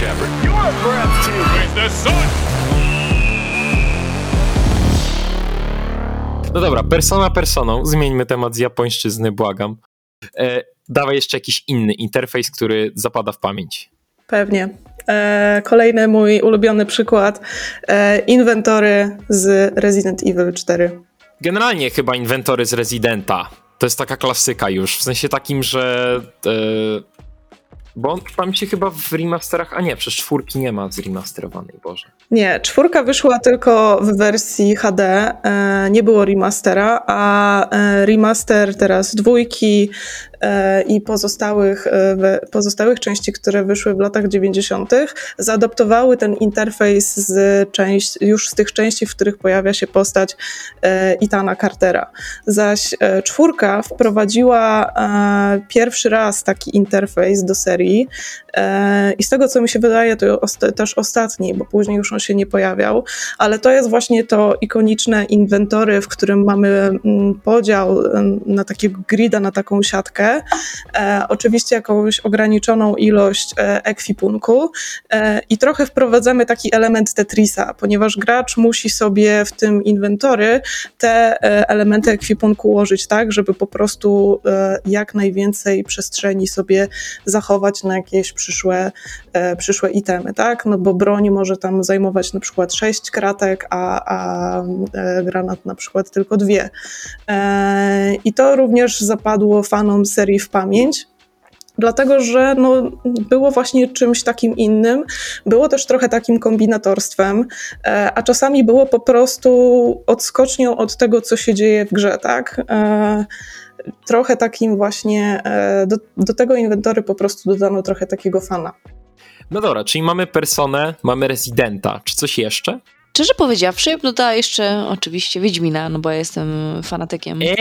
Shepard. You are breathtaking. The sun. No dobra, persona personą. Zmieńmy temat z japońszczyzny, błagam. E, dawaj jeszcze jakiś inny interfejs, który zapada w pamięć. Pewnie. E, kolejny mój ulubiony przykład. E, inwentory z Resident Evil 4. Generalnie chyba inwentory z Residenta. To jest taka klasyka już, w sensie takim, że... E, bo on tam się chyba w remasterach... A nie, przecież czwórki nie ma zremasterowanej, Boże. Nie, czwórka wyszła tylko w wersji HD, e, nie było remastera, a e, remaster teraz dwójki i pozostałych, e, pozostałych części, które wyszły w latach 90., zaadoptowały ten interfejs z część, już z tych części, w których pojawia się postać e, Itana Cartera. Zaś e, czwórka wprowadziła e, pierwszy raz taki interfejs do serii e, i z tego, co mi się wydaje, to też ostatni, bo później już on się nie pojawiał, ale to jest właśnie to ikoniczne inwentory, w którym mamy mm, podział na takiego grida, na taką siatkę, e, oczywiście jakąś ograniczoną ilość e, ekwipunku e, i trochę wprowadzamy taki element Tetrisa, ponieważ gracz musi sobie w tym inwentory te e, elementy ekwipunku ułożyć tak, żeby po prostu e, jak najwięcej przestrzeni sobie zachować na jakieś przyszłe, e, przyszłe itemy, tak? No bo broń może tam zajmować na przykład 6 kratek, a, a granat na przykład tylko dwie. I to również zapadło fanom serii w pamięć. Dlatego, że no, było właśnie czymś takim innym, było też trochę takim kombinatorstwem, e, a czasami było po prostu odskocznią od tego, co się dzieje w grze, tak? E, trochę takim właśnie, e, do, do tego inwentory po prostu dodano trochę takiego fana. No dobra, czyli mamy personę, mamy Residenta. Czy coś jeszcze? Szczerze powiedziawszy, ja dodała jeszcze oczywiście Wiedźmina, no bo ja jestem fanatykiem. Eee,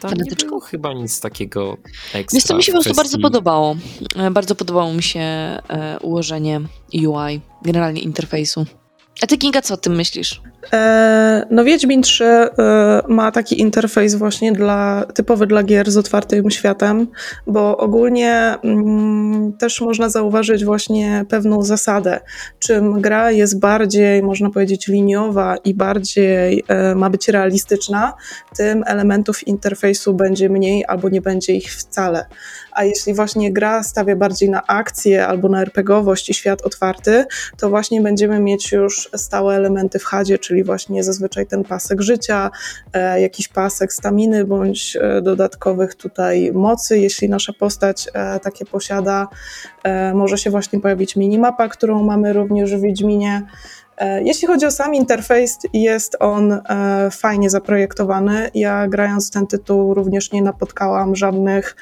tam nie było chyba nic takiego ekstra. Wiesz co, mi się po prostu bardzo podobało. E, Bardzo podobało mi się e, ułożenie UI, generalnie interfejsu. A ty, Kinga, co o tym myślisz? E, No Wiedźmin 3 e, ma taki interfejs właśnie dla, typowy dla gier z otwartym światem, bo ogólnie mm, też można zauważyć właśnie pewną zasadę. Czym gra jest bardziej, można powiedzieć, liniowa i bardziej e, ma być realistyczna, tym elementów interfejsu będzie mniej albo nie będzie ich wcale. A jeśli właśnie gra stawia bardziej na akcję albo na RPGowość i świat otwarty, to właśnie będziemy mieć już stałe elementy w chadzie, czyli właśnie zazwyczaj ten pasek życia, e, jakiś pasek staminy bądź e, dodatkowych tutaj mocy, jeśli nasza postać e, takie posiada. Może się właśnie pojawić minimapa, którą mamy również w Wiedźminie. E, Jeśli chodzi o sam interfejs, jest on e, fajnie zaprojektowany. Ja grając w ten tytuł również nie napotkałam żadnych,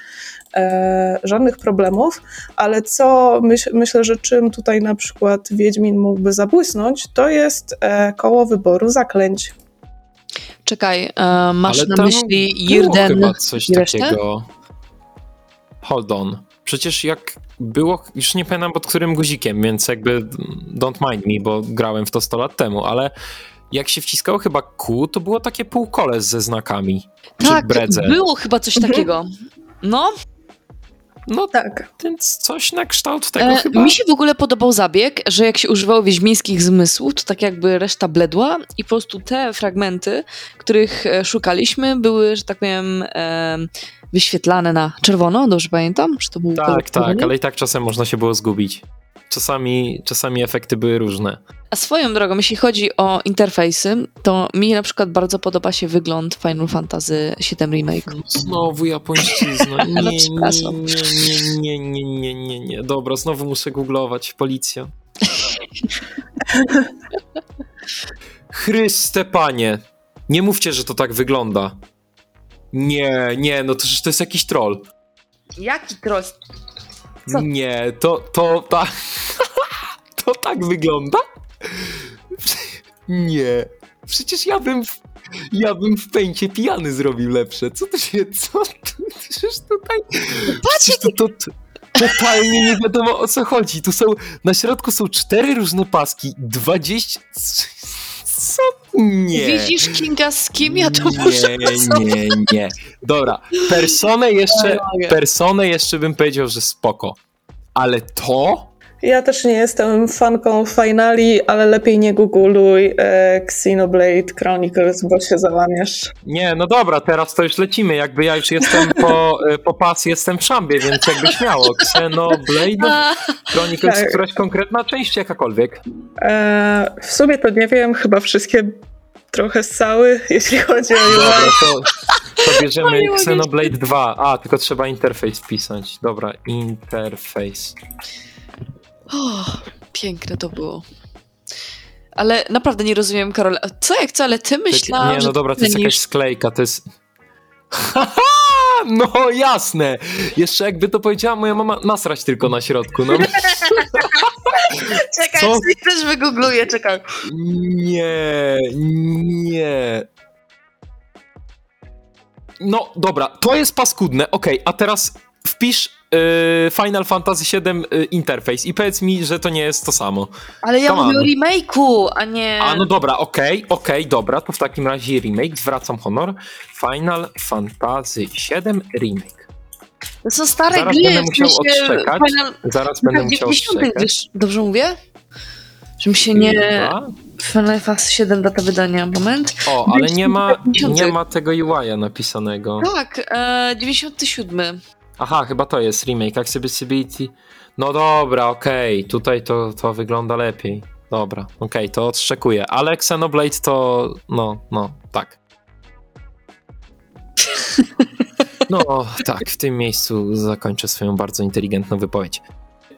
e, żadnych problemów, ale co myśl, myślę, że czym tutaj na przykład Wiedźmin mógłby zabłysnąć, to jest koło wyboru zaklęć. Czekaj, masz Ale na myśli Jirden chyba coś takiego. Hold on. Przecież jak było, już nie pamiętam pod którym guzikiem, więc jakby don't mind me, bo grałem w to 100 lat temu, ale jak się wciskało chyba Q, to było takie półkole ze znakami. Tak, czy bredze. było chyba coś Mhm. takiego. No, No Tak. więc coś na kształt tego e, chyba. mi się w ogóle podobał zabieg, że jak się używało wiedźmińskich zmysłów, to tak jakby reszta bledła i po prostu te fragmenty, których e, szukaliśmy, były, że tak powiem, e, wyświetlane na czerwono, dobrze pamiętam? Czy to był Tak, tak, ale i tak czasem można się było zgubić. Czasami, czasami efekty były różne. A swoją drogą, jeśli chodzi o interfejsy, to mi na przykład bardzo podoba się wygląd Final Fantasy VII Remake. Znowu japońszczyzna. [LAUGHS] Nie, nie, nie, nie, nie, nie, nie, nie. Dobra, znowu muszę googlować. Policja. [LAUGHS] Chryste panie. Nie mówcie, że to tak wygląda. Nie, nie, no to, to jest jakiś troll. Jaki troll? Co? Nie, to, to, ta, [LAUGHS] to tak wygląda? [LAUGHS] Nie. Przecież ja bym, w, ja bym w pęcie pijany zrobił lepsze. Co to się, co? to- [LAUGHS] Przecież tutaj, przecież to, to, totalnie nie wiadomo o co chodzi. Tu są, na środku są cztery różne paski, 20, co? Nie. widzisz Kinga z kim ja to muszę Nie, nie, nie. Dobra, personę jeszcze, Nie personę jeszcze bym powiedział, że spoko. Ale to? Ja też nie jestem fanką finali, ale lepiej nie googluj e, Xenoblade Chronicles, bo się załamiesz. Nie, no dobra, teraz to już lecimy. Jakby ja już jestem po, e, po pas, jestem w szambie, więc jakby śmiało. Xenoblade Chronicles, Tak. któraś konkretna część, jakakolwiek. E, w sumie to nie wiem, chyba wszystkie trochę ssały, jeśli chodzi o Dobra, UI. to, to bierzemy mogę. Xenoblade 2. A, tylko trzeba interfejs wpisać. Dobra, interfejs. O, piękne to było. Ale naprawdę nie rozumiem, Karol. a Co jak co, ale ty myślałam, Nie, że no dobra, ty to jest jakaś sklejka, to jest... Haha! [LAUGHS] No jasne! Jeszcze jakby to powiedziała moja mama, nasrać tylko na środku. No [LAUGHS] Czekaj, Co? coś też wygoogluję, czekaj. nie, nie. No dobra, to jest paskudne, okej, a teraz wpisz Final Fantasy VII y, interfejs i powiedz mi, że to nie jest to samo. Ale ja Come mówię on. o remake'u, a nie... A no dobra, okej, okej, dobra, to w takim razie remake, zwracam honor. Final Fantasy VII remake. To są stare Zaraz gry, będę musiał sensie odszczekać. Final... Zaraz Tak, będę musiał 90 strzekać. wiesz, dobrze mówię? Żebym się nie... Final Fantasy 7 data wydania, moment. O, ale nie ma, 90. nie ma tego UI-a napisanego. Tak, e, 97. Aha, chyba to jest remake Accessibility. No dobra, okej, tutaj to, to wygląda lepiej. Dobra, okej, to odszczekuję. Ale Xenoblade to, no, no, tak. No, tak, w tym miejscu zakończę swoją bardzo inteligentną wypowiedź.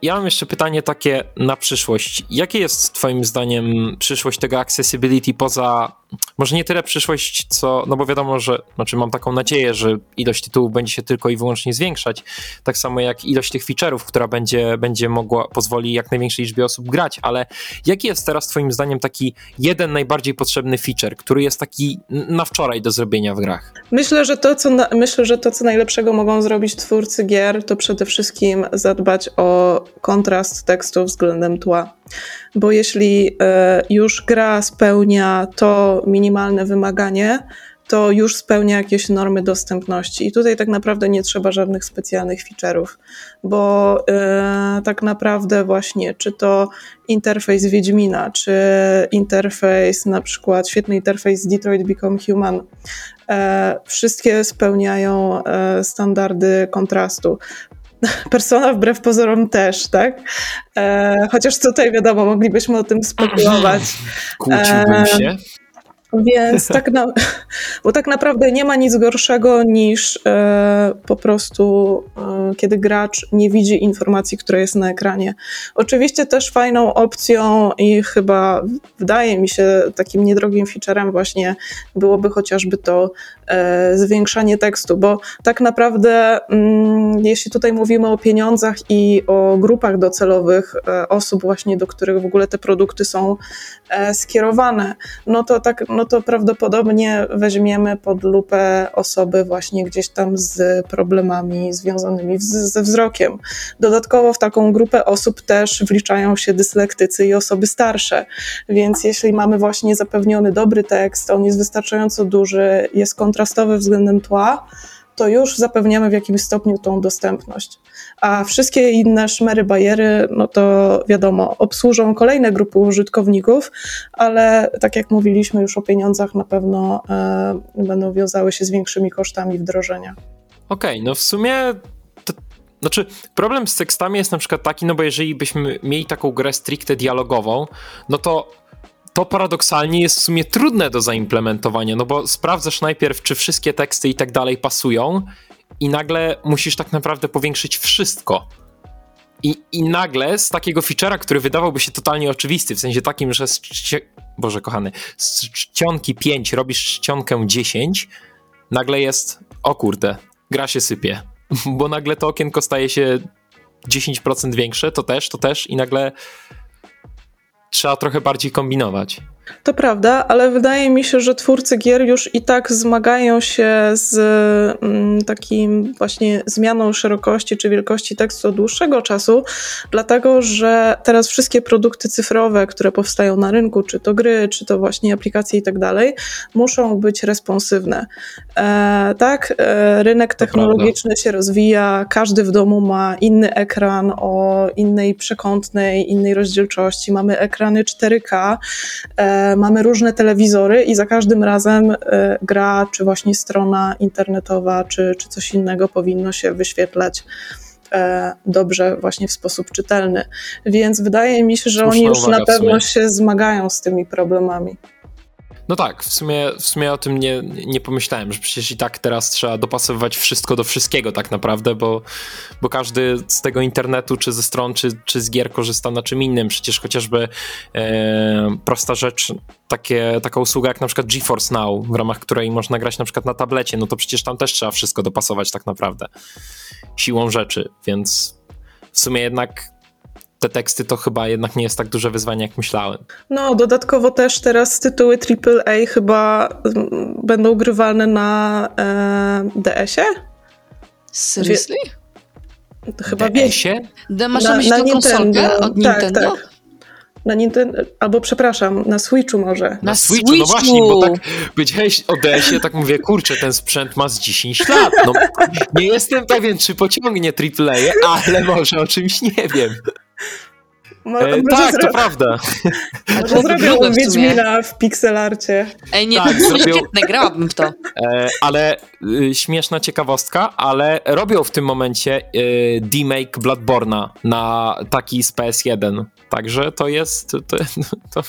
Ja mam jeszcze pytanie takie na przyszłość. Jakie jest Twoim zdaniem przyszłość tego accessibility poza, może nie tyle przyszłość, co, no bo wiadomo, że, znaczy mam taką nadzieję, że ilość tytułów będzie się tylko i wyłącznie zwiększać, tak samo jak ilość tych feature'ów, która będzie, będzie mogła, pozwoli jak największej liczbie osób grać, ale jaki jest teraz Twoim zdaniem taki jeden najbardziej potrzebny feature, który jest taki na wczoraj do zrobienia w grach? Myślę, że to, co na, myślę, że to, co najlepszego mogą zrobić twórcy gier, to przede wszystkim zadbać o kontrast tekstu względem tła. Bo jeśli e, już gra spełnia to minimalne wymaganie, to już spełnia jakieś normy dostępności. I tutaj tak naprawdę nie trzeba żadnych specjalnych feature'ów, bo e, tak naprawdę właśnie, czy to interfejs Wiedźmina, czy interfejs, na przykład świetny interfejs Detroit Become Human, e, wszystkie spełniają standardy kontrastu. [LAUGHS] Persona wbrew pozorom też, tak? E, chociaż tutaj wiadomo, moglibyśmy o tym spekulować. Kłóciłbym Eee, się. Więc tak na, [LAUGHS] bo tak naprawdę nie ma nic gorszego niż e, po prostu, e, kiedy gracz nie widzi informacji, która jest na ekranie. Oczywiście też fajną opcją i chyba wydaje mi się takim niedrogim featurem właśnie byłoby chociażby to e, zwiększanie tekstu, bo tak naprawdę mm, jeśli tutaj mówimy o pieniądzach i o grupach docelowych e, osób właśnie, do których w ogóle te produkty są e, skierowane, no to tak, no to prawdopodobnie weźmiemy pod lupę osoby właśnie gdzieś tam z problemami związanymi z, ze wzrokiem. Dodatkowo w taką grupę osób też wliczają się dyslektycy i osoby starsze, więc jeśli mamy właśnie zapewniony dobry tekst, on jest wystarczająco duży, jest kontrastowy względem tła, to już zapewniamy w jakimś stopniu tą dostępność. A wszystkie inne szmery, bariery, no to wiadomo, obsłużą kolejne grupy użytkowników, ale tak jak mówiliśmy już o pieniądzach, na pewno e, będą wiązały się z większymi kosztami wdrożenia. Okej, no w sumie. Znaczy, problem z tekstami jest na przykład taki, no bo jeżeli byśmy mieli taką grę stricte dialogową, no to to paradoksalnie jest w sumie trudne do zaimplementowania, no bo sprawdzasz najpierw, czy wszystkie teksty i tak dalej pasują, i nagle musisz tak naprawdę powiększyć wszystko. I, I nagle z takiego feature'a, który wydawałby się totalnie oczywisty, w sensie takim, że z. Boże kochany, z czcionki 5 robisz czcionkę 10, nagle jest, o kurde, gra się sypie, [LAUGHS] bo nagle to okienko staje się 10% większe, to też, to też i nagle trzeba trochę bardziej kombinować. To prawda, ale wydaje mi się, że twórcy gier już i tak zmagają się z mm, takim właśnie zmianą szerokości czy wielkości tekstu od dłuższego czasu, dlatego że teraz wszystkie produkty cyfrowe, które powstają na rynku, czy to gry, czy to właśnie aplikacje i tak dalej, muszą być responsywne. E, tak, e, rynek technologiczny się rozwija, każdy w domu ma inny ekran o innej przekątnej, innej rozdzielczości, mamy ekrany 4K, e, mamy różne telewizory i za każdym razem e, gra, czy właśnie strona internetowa, czy, czy coś innego powinno się wyświetlać e, dobrze, właśnie w sposób czytelny. Więc wydaje mi się, że Słuszna oni już na pewno się zmagają z tymi problemami. No tak, w sumie, w sumie o tym nie, nie pomyślałem, że przecież i tak teraz trzeba dopasowywać wszystko do wszystkiego tak naprawdę, bo, bo każdy z tego internetu, czy ze stron, czy, czy z gier korzysta na czym innym. Przecież chociażby e, prosta rzecz, takie, taka usługa jak na przykład GeForce Now, w ramach której można grać na przykład na tablecie, no to przecież tam też trzeba wszystko dopasować tak naprawdę siłą rzeczy, więc w sumie jednak te teksty to chyba jednak nie jest tak duże wyzwanie, jak myślałem. No, dodatkowo też teraz tytuły AAA chyba mm, będą grywalne na e, DS-ie? Seriously? To Chyba wie, się? Da- Masz na, Na- myśli na Nintendo. od Tak, Nintendo? tak. na Nintendo, albo przepraszam, na Switchu może. Na Switchu, no właśnie, bo tak powiedziałeś o DS-ie, tak mówię, kurczę, ten sprzęt ma z 10 lat. No, nie jestem pewien, czy pociągnie AAA, ale może o czymś nie wiem. Mo- E, tak, to prawda. może zrobią w. Wiedźmina w pixelarcie. Ej, nie, Tak, to było zrobił- świetne, grałabym w to. E, ale y, śmieszna ciekawostka, ale robią w tym momencie y, demake Bloodborna na taki z PS1. Także to jest, to, to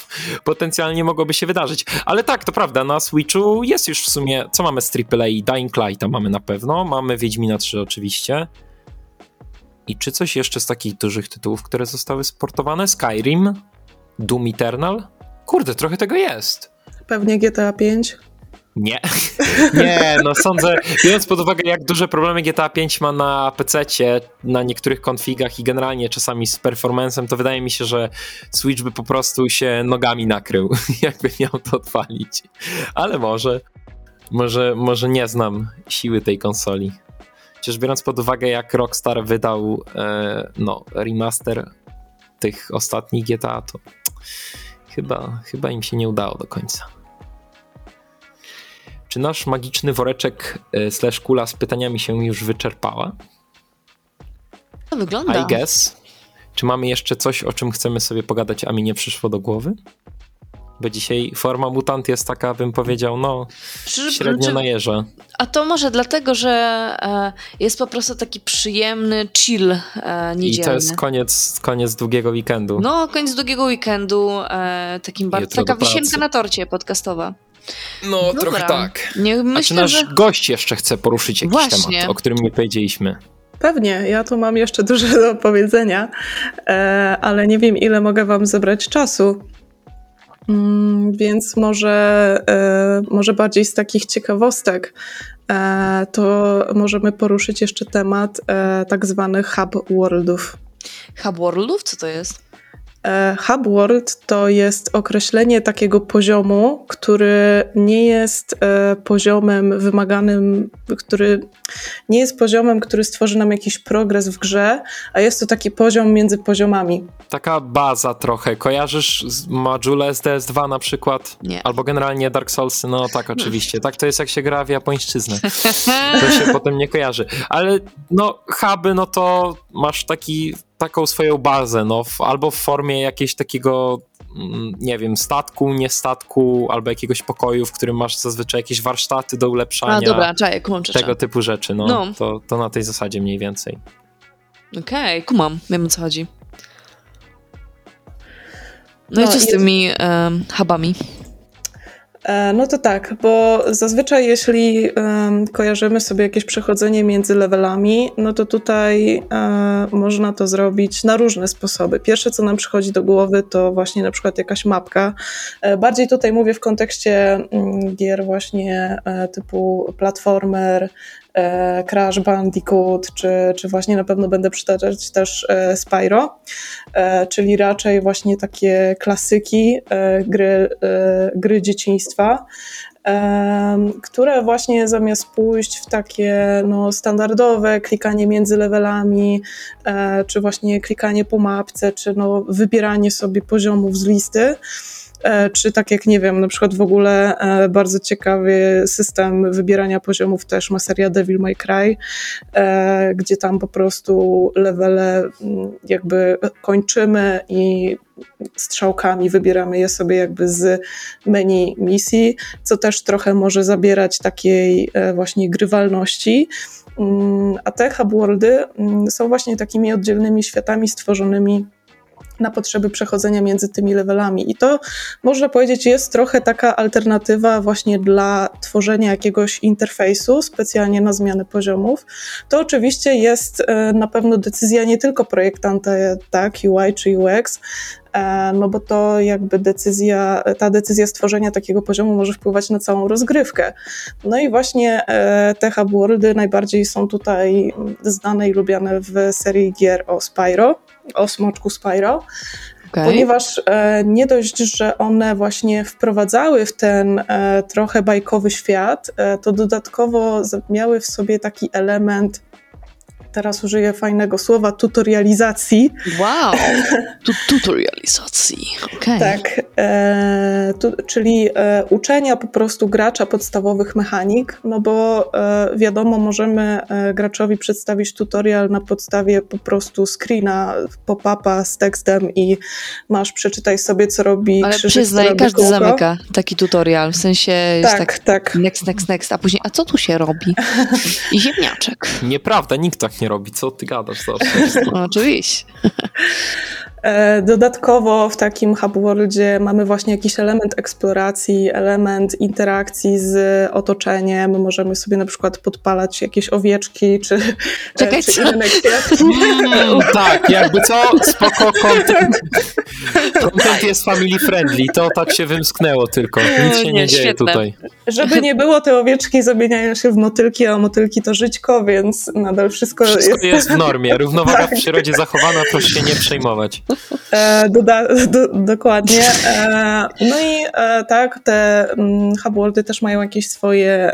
potencjalnie mogłoby się wydarzyć. Ale tak, to prawda, na Switchu jest już w sumie, co mamy z AAA? Dying Lighta mamy na pewno, mamy Wiedźmina 3 oczywiście. I czy coś jeszcze z takich dużych tytułów, które zostały sportowane? Skyrim? Doom Eternal? Kurde, trochę tego jest. Pewnie GTA 5. Nie, [LAUGHS] nie, no sądzę, biorąc pod uwagę, jak duże problemy GTA 5 ma na PC, na niektórych konfigach i generalnie czasami z performancem, to wydaje mi się, że Switch by po prostu się nogami nakrył, [LAUGHS] jakby miał to odpalić. Ale może, może, może nie znam siły tej konsoli. Chociaż biorąc pod uwagę, jak Rockstar wydał e, no, remaster tych ostatnich GTA, to chyba, chyba im się nie udało do końca. Czy nasz magiczny woreczek e, slash kula z pytaniami się już wyczerpała? To wygląda. I guess. Czy mamy jeszcze coś, o czym chcemy sobie pogadać, a mi nie przyszło do głowy? Bo dzisiaj forma mutant jest taka, bym powiedział, no, średnio czy- na jeża. A to może dlatego, że e, jest po prostu taki przyjemny chill e, I niedzielny. to jest koniec, koniec długiego weekendu. No, koniec długiego weekendu, e, takim bardzo, taka wisienka na torcie podcastowa. No, Dobra. Nie, A czy myślę, nasz że... gość jeszcze chce poruszyć jakiś Właśnie. temat, o którym nie powiedzieliśmy? Pewnie, ja tu mam jeszcze [LAUGHS] dużo do powiedzenia, e, ale nie wiem, ile mogę Wam zebrać czasu. Mm, więc może, e, może bardziej z takich ciekawostek e, to możemy poruszyć jeszcze temat e, tak zwanych hub worldów. Hub Worldów? Co to jest? E, Hub World to jest określenie takiego poziomu, który nie jest e, poziomem wymaganym, który nie jest poziomem, który stworzy nam jakiś progres w grze, a jest to taki poziom między poziomami. Taka baza trochę. Kojarzysz z Majule z DS2 na przykład? Nie. Albo generalnie Dark Soulsy? No tak, oczywiście. Tak to jest jak się gra w japońszczyznę. [LAUGHS] To się potem nie kojarzy. Ale no huby, no to masz taki, taką swoją bazę, no w, albo w formie jakiegoś takiego mm, nie wiem, statku, nie statku, albo jakiegoś pokoju, w którym masz zazwyczaj jakieś warsztaty do ulepszania. A, dobra, czaję, kumam, czy Tego typu rzeczy, no. No. To, to na tej zasadzie mniej więcej. Okej, kumam, wiem o co chodzi. No, i No co z i- tymi um, hubami? E, No to tak, bo zazwyczaj jeśli em, kojarzymy sobie jakieś przechodzenie między levelami, no to tutaj e, można to zrobić na różne sposoby. Pierwsze, co nam przychodzi do głowy, to właśnie na przykład jakaś mapka. E, bardziej tutaj mówię w kontekście mm, gier właśnie typu platformer, Crash Bandicoot, czy, czy właśnie na pewno będę przytaczać też e, Spyro, e, czyli raczej właśnie takie klasyki e, gry, e, gry dzieciństwa, które właśnie zamiast pójść w takie no, standardowe klikanie między levelami, e, czy właśnie klikanie po mapce, czy no, wybieranie sobie poziomów z listy, e, czy tak jak nie wiem, na przykład w ogóle e, bardzo ciekawy system wybierania poziomów też ma seria Devil May Cry, e, gdzie tam po prostu levele mm, jakby kończymy i strzałkami wybieramy je sobie jakby z menu misji, co też trochę może zabierać takiej e, właśnie grywalności. Mm, A te hubworldy mm, są właśnie takimi oddzielnymi światami stworzonymi na potrzeby przechodzenia między tymi levelami. I to można powiedzieć jest trochę taka alternatywa właśnie dla tworzenia jakiegoś interfejsu specjalnie na zmianę poziomów. To oczywiście jest e, na pewno decyzja nie tylko projektanta, tak, UI czy UX, e, no bo to jakby decyzja, ta decyzja stworzenia takiego poziomu może wpływać na całą rozgrywkę. No i właśnie e, te hubworldy najbardziej są tutaj znane i lubiane w serii gier o Spyro, o smoczku Spyro, Okej. ponieważ e, nie dość, że one właśnie wprowadzały w ten e, trochę bajkowy świat, e, to dodatkowo miały w sobie taki element, teraz użyję fajnego słowa, tutorializacji. Wow, [LAUGHS] tu tutorializacji. Okej. Tak, e, tu, czyli e, uczenia po prostu gracza podstawowych mechanik, no bo e, wiadomo, możemy e, graczowi przedstawić tutorial na podstawie po prostu screena, pop-upa z tekstem i masz przeczytaj sobie, co robi Ale krzyżyk, co przyznaj, robi każdy kółko. zamyka taki tutorial, w sensie jest Tak, tak, tak. next, next, next, a później, a co tu się robi? [LAUGHS] I ziemniaczek. Nieprawda, nikt tak nie robi. Co ty gadasz? Zobacz. [LAUGHS] No, oczywiście. E, Dodatkowo w takim hubworldzie mamy właśnie jakiś element eksploracji, element interakcji z otoczeniem. Możemy sobie na przykład podpalać jakieś owieczki czy, Czekaj, e, czy inne kwiatki. [LAUGHS] Mm, tak, jakby co, spoko, content, content jest family friendly, to tak się wymsknęło tylko, nic się nie, Nie, dzieje świetne. tutaj. Żeby nie było, te owieczki zamieniają się w motylki, a motylki to żyćko, więc nadal wszystko, Wszystko jest w normie, równowaga w [LAUGHS] Tak. przyrodzie zachowana, proszę się nie przejmować. E, doda, do, dokładnie. E, no i e, tak, te mm, hubworldy też mają jakieś swoje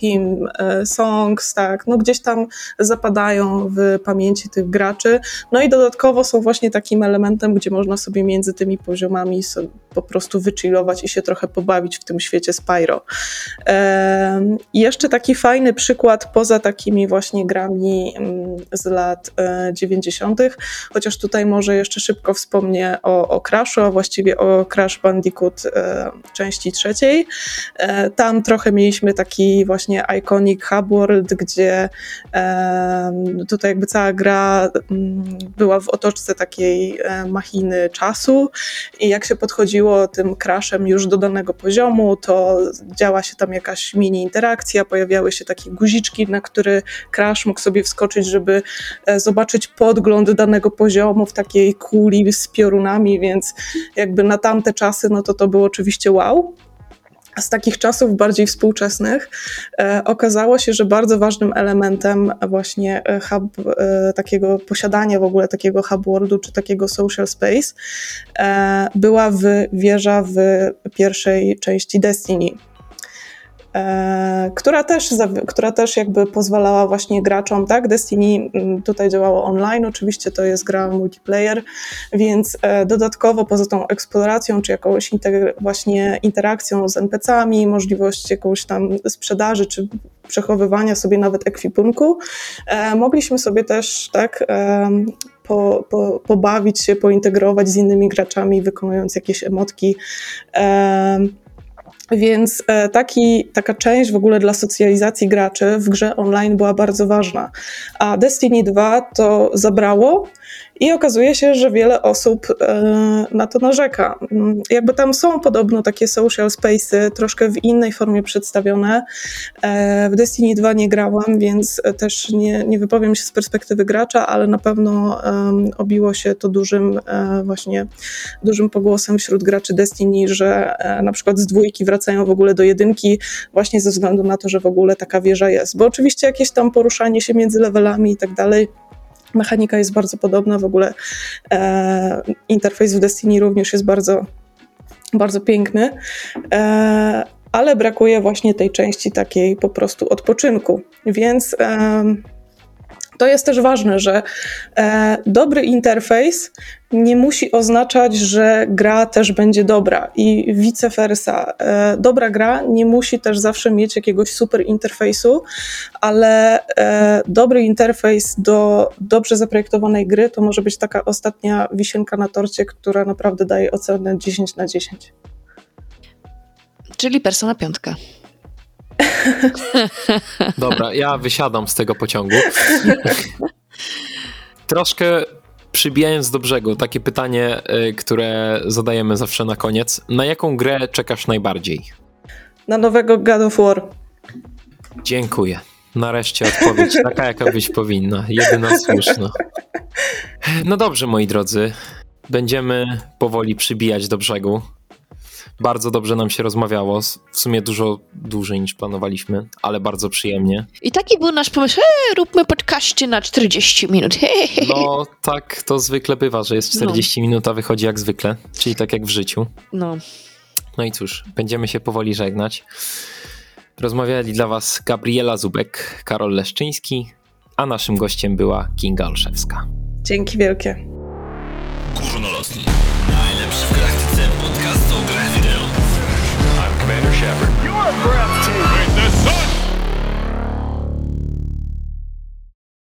team songs, tak, no gdzieś tam zapadają w pamięci tych graczy. No i dodatkowo są właśnie takim elementem, gdzie można sobie między tymi poziomami po prostu wychillować i się trochę pobawić w tym świecie Spyro. Jeszcze taki fajny przykład poza takimi właśnie grami mm, z lat e, 90., chociaż tutaj może jeszcze szybko wspomnę o, o Crashu, a właściwie o Crash Bandicoot e, części trzeciej. E, tam trochę mieliśmy taki właśnie iconic hub world, gdzie e, tutaj jakby cała gra mm, była w otoczce takiej e, machiny czasu i jak się podchodziło tym crashem już do danego poziomu, to działa się tam jakaś mini interakcja, pojawiały się takie guziczki, na który crash mógł sobie wskoczyć, żeby e, zobaczyć podgląd danego poziomu w takiej kuli z piorunami, więc jakby na tamte czasy, no to to było oczywiście wow. A z takich czasów bardziej współczesnych e, okazało się, że bardzo ważnym elementem właśnie e, hub, e, takiego posiadania w ogóle takiego hub worldu czy takiego social space e, była w, wieża w pierwszej części Destiny. E, która też, która też jakby pozwalała właśnie graczom, tak? Destiny mm, tutaj działało online, oczywiście to jest gra multiplayer, więc e, dodatkowo poza tą eksploracją, czy jakąś inter- właśnie interakcją z NPC-ami, możliwość jakąś tam sprzedaży, czy przechowywania sobie nawet ekwipunku, e, mogliśmy sobie też, tak, po, po, pobawić się, pointegrować z innymi graczami, wykonując jakieś emotki. Więc e, taki, taka część w ogóle dla socjalizacji graczy w grze online była bardzo ważna. A Destiny 2 to zabrało I okazuje się, że wiele osób e, na to narzeka. Jakby tam są podobno takie social space'y, troszkę w innej formie przedstawione. E, W Destiny 2 nie grałam, więc też nie, nie wypowiem się z perspektywy gracza, ale na pewno obiło się to dużym e, właśnie dużym pogłosem wśród graczy Destiny, że na przykład z dwójki wracają w ogóle do jedynki właśnie ze względu na to, że w ogóle taka wieża jest. Bo oczywiście jakieś tam poruszanie się między levelami i tak dalej, mechanika jest bardzo podobna, w ogóle e, interfejs w Destiny również jest bardzo, bardzo piękny, e, ale brakuje właśnie tej części takiej po prostu odpoczynku, więc em, to jest też ważne, że e, dobry interfejs nie musi oznaczać, że gra też będzie dobra i vice versa. E, dobra gra nie musi też zawsze mieć jakiegoś super interfejsu, ale e, dobry interfejs do dobrze zaprojektowanej gry to może być taka ostatnia wisienka na torcie, która naprawdę daje ocenę 10 na 10. Czyli Persona 5. [LAUGHS] Dobra, ja wysiadam z tego pociągu. Troszkę przybijając do brzegu, takie pytanie, y, które zadajemy zawsze na koniec. Na jaką grę czekasz najbardziej? Na nowego God of War. Dziękuję. Nareszcie odpowiedź taka, jaka być powinna. Jedyna słuszna. No dobrze, moi drodzy. Będziemy powoli przybijać do brzegu. Bardzo dobrze nam się rozmawiało. W sumie dużo dłużej niż planowaliśmy, ale bardzo przyjemnie. I taki był nasz pomysł, e, róbmy podcaście na 40 minut. He, he, he. No tak to zwykle bywa, że jest 40 minut, a wychodzi jak zwykle, czyli tak jak w życiu. No. No i cóż, będziemy się powoli żegnać. Rozmawiali dla Was Gabriela Zubek, Karol Leszczyński, a naszym gościem była Kinga Olszewska. Dzięki wielkie. Górnolotni.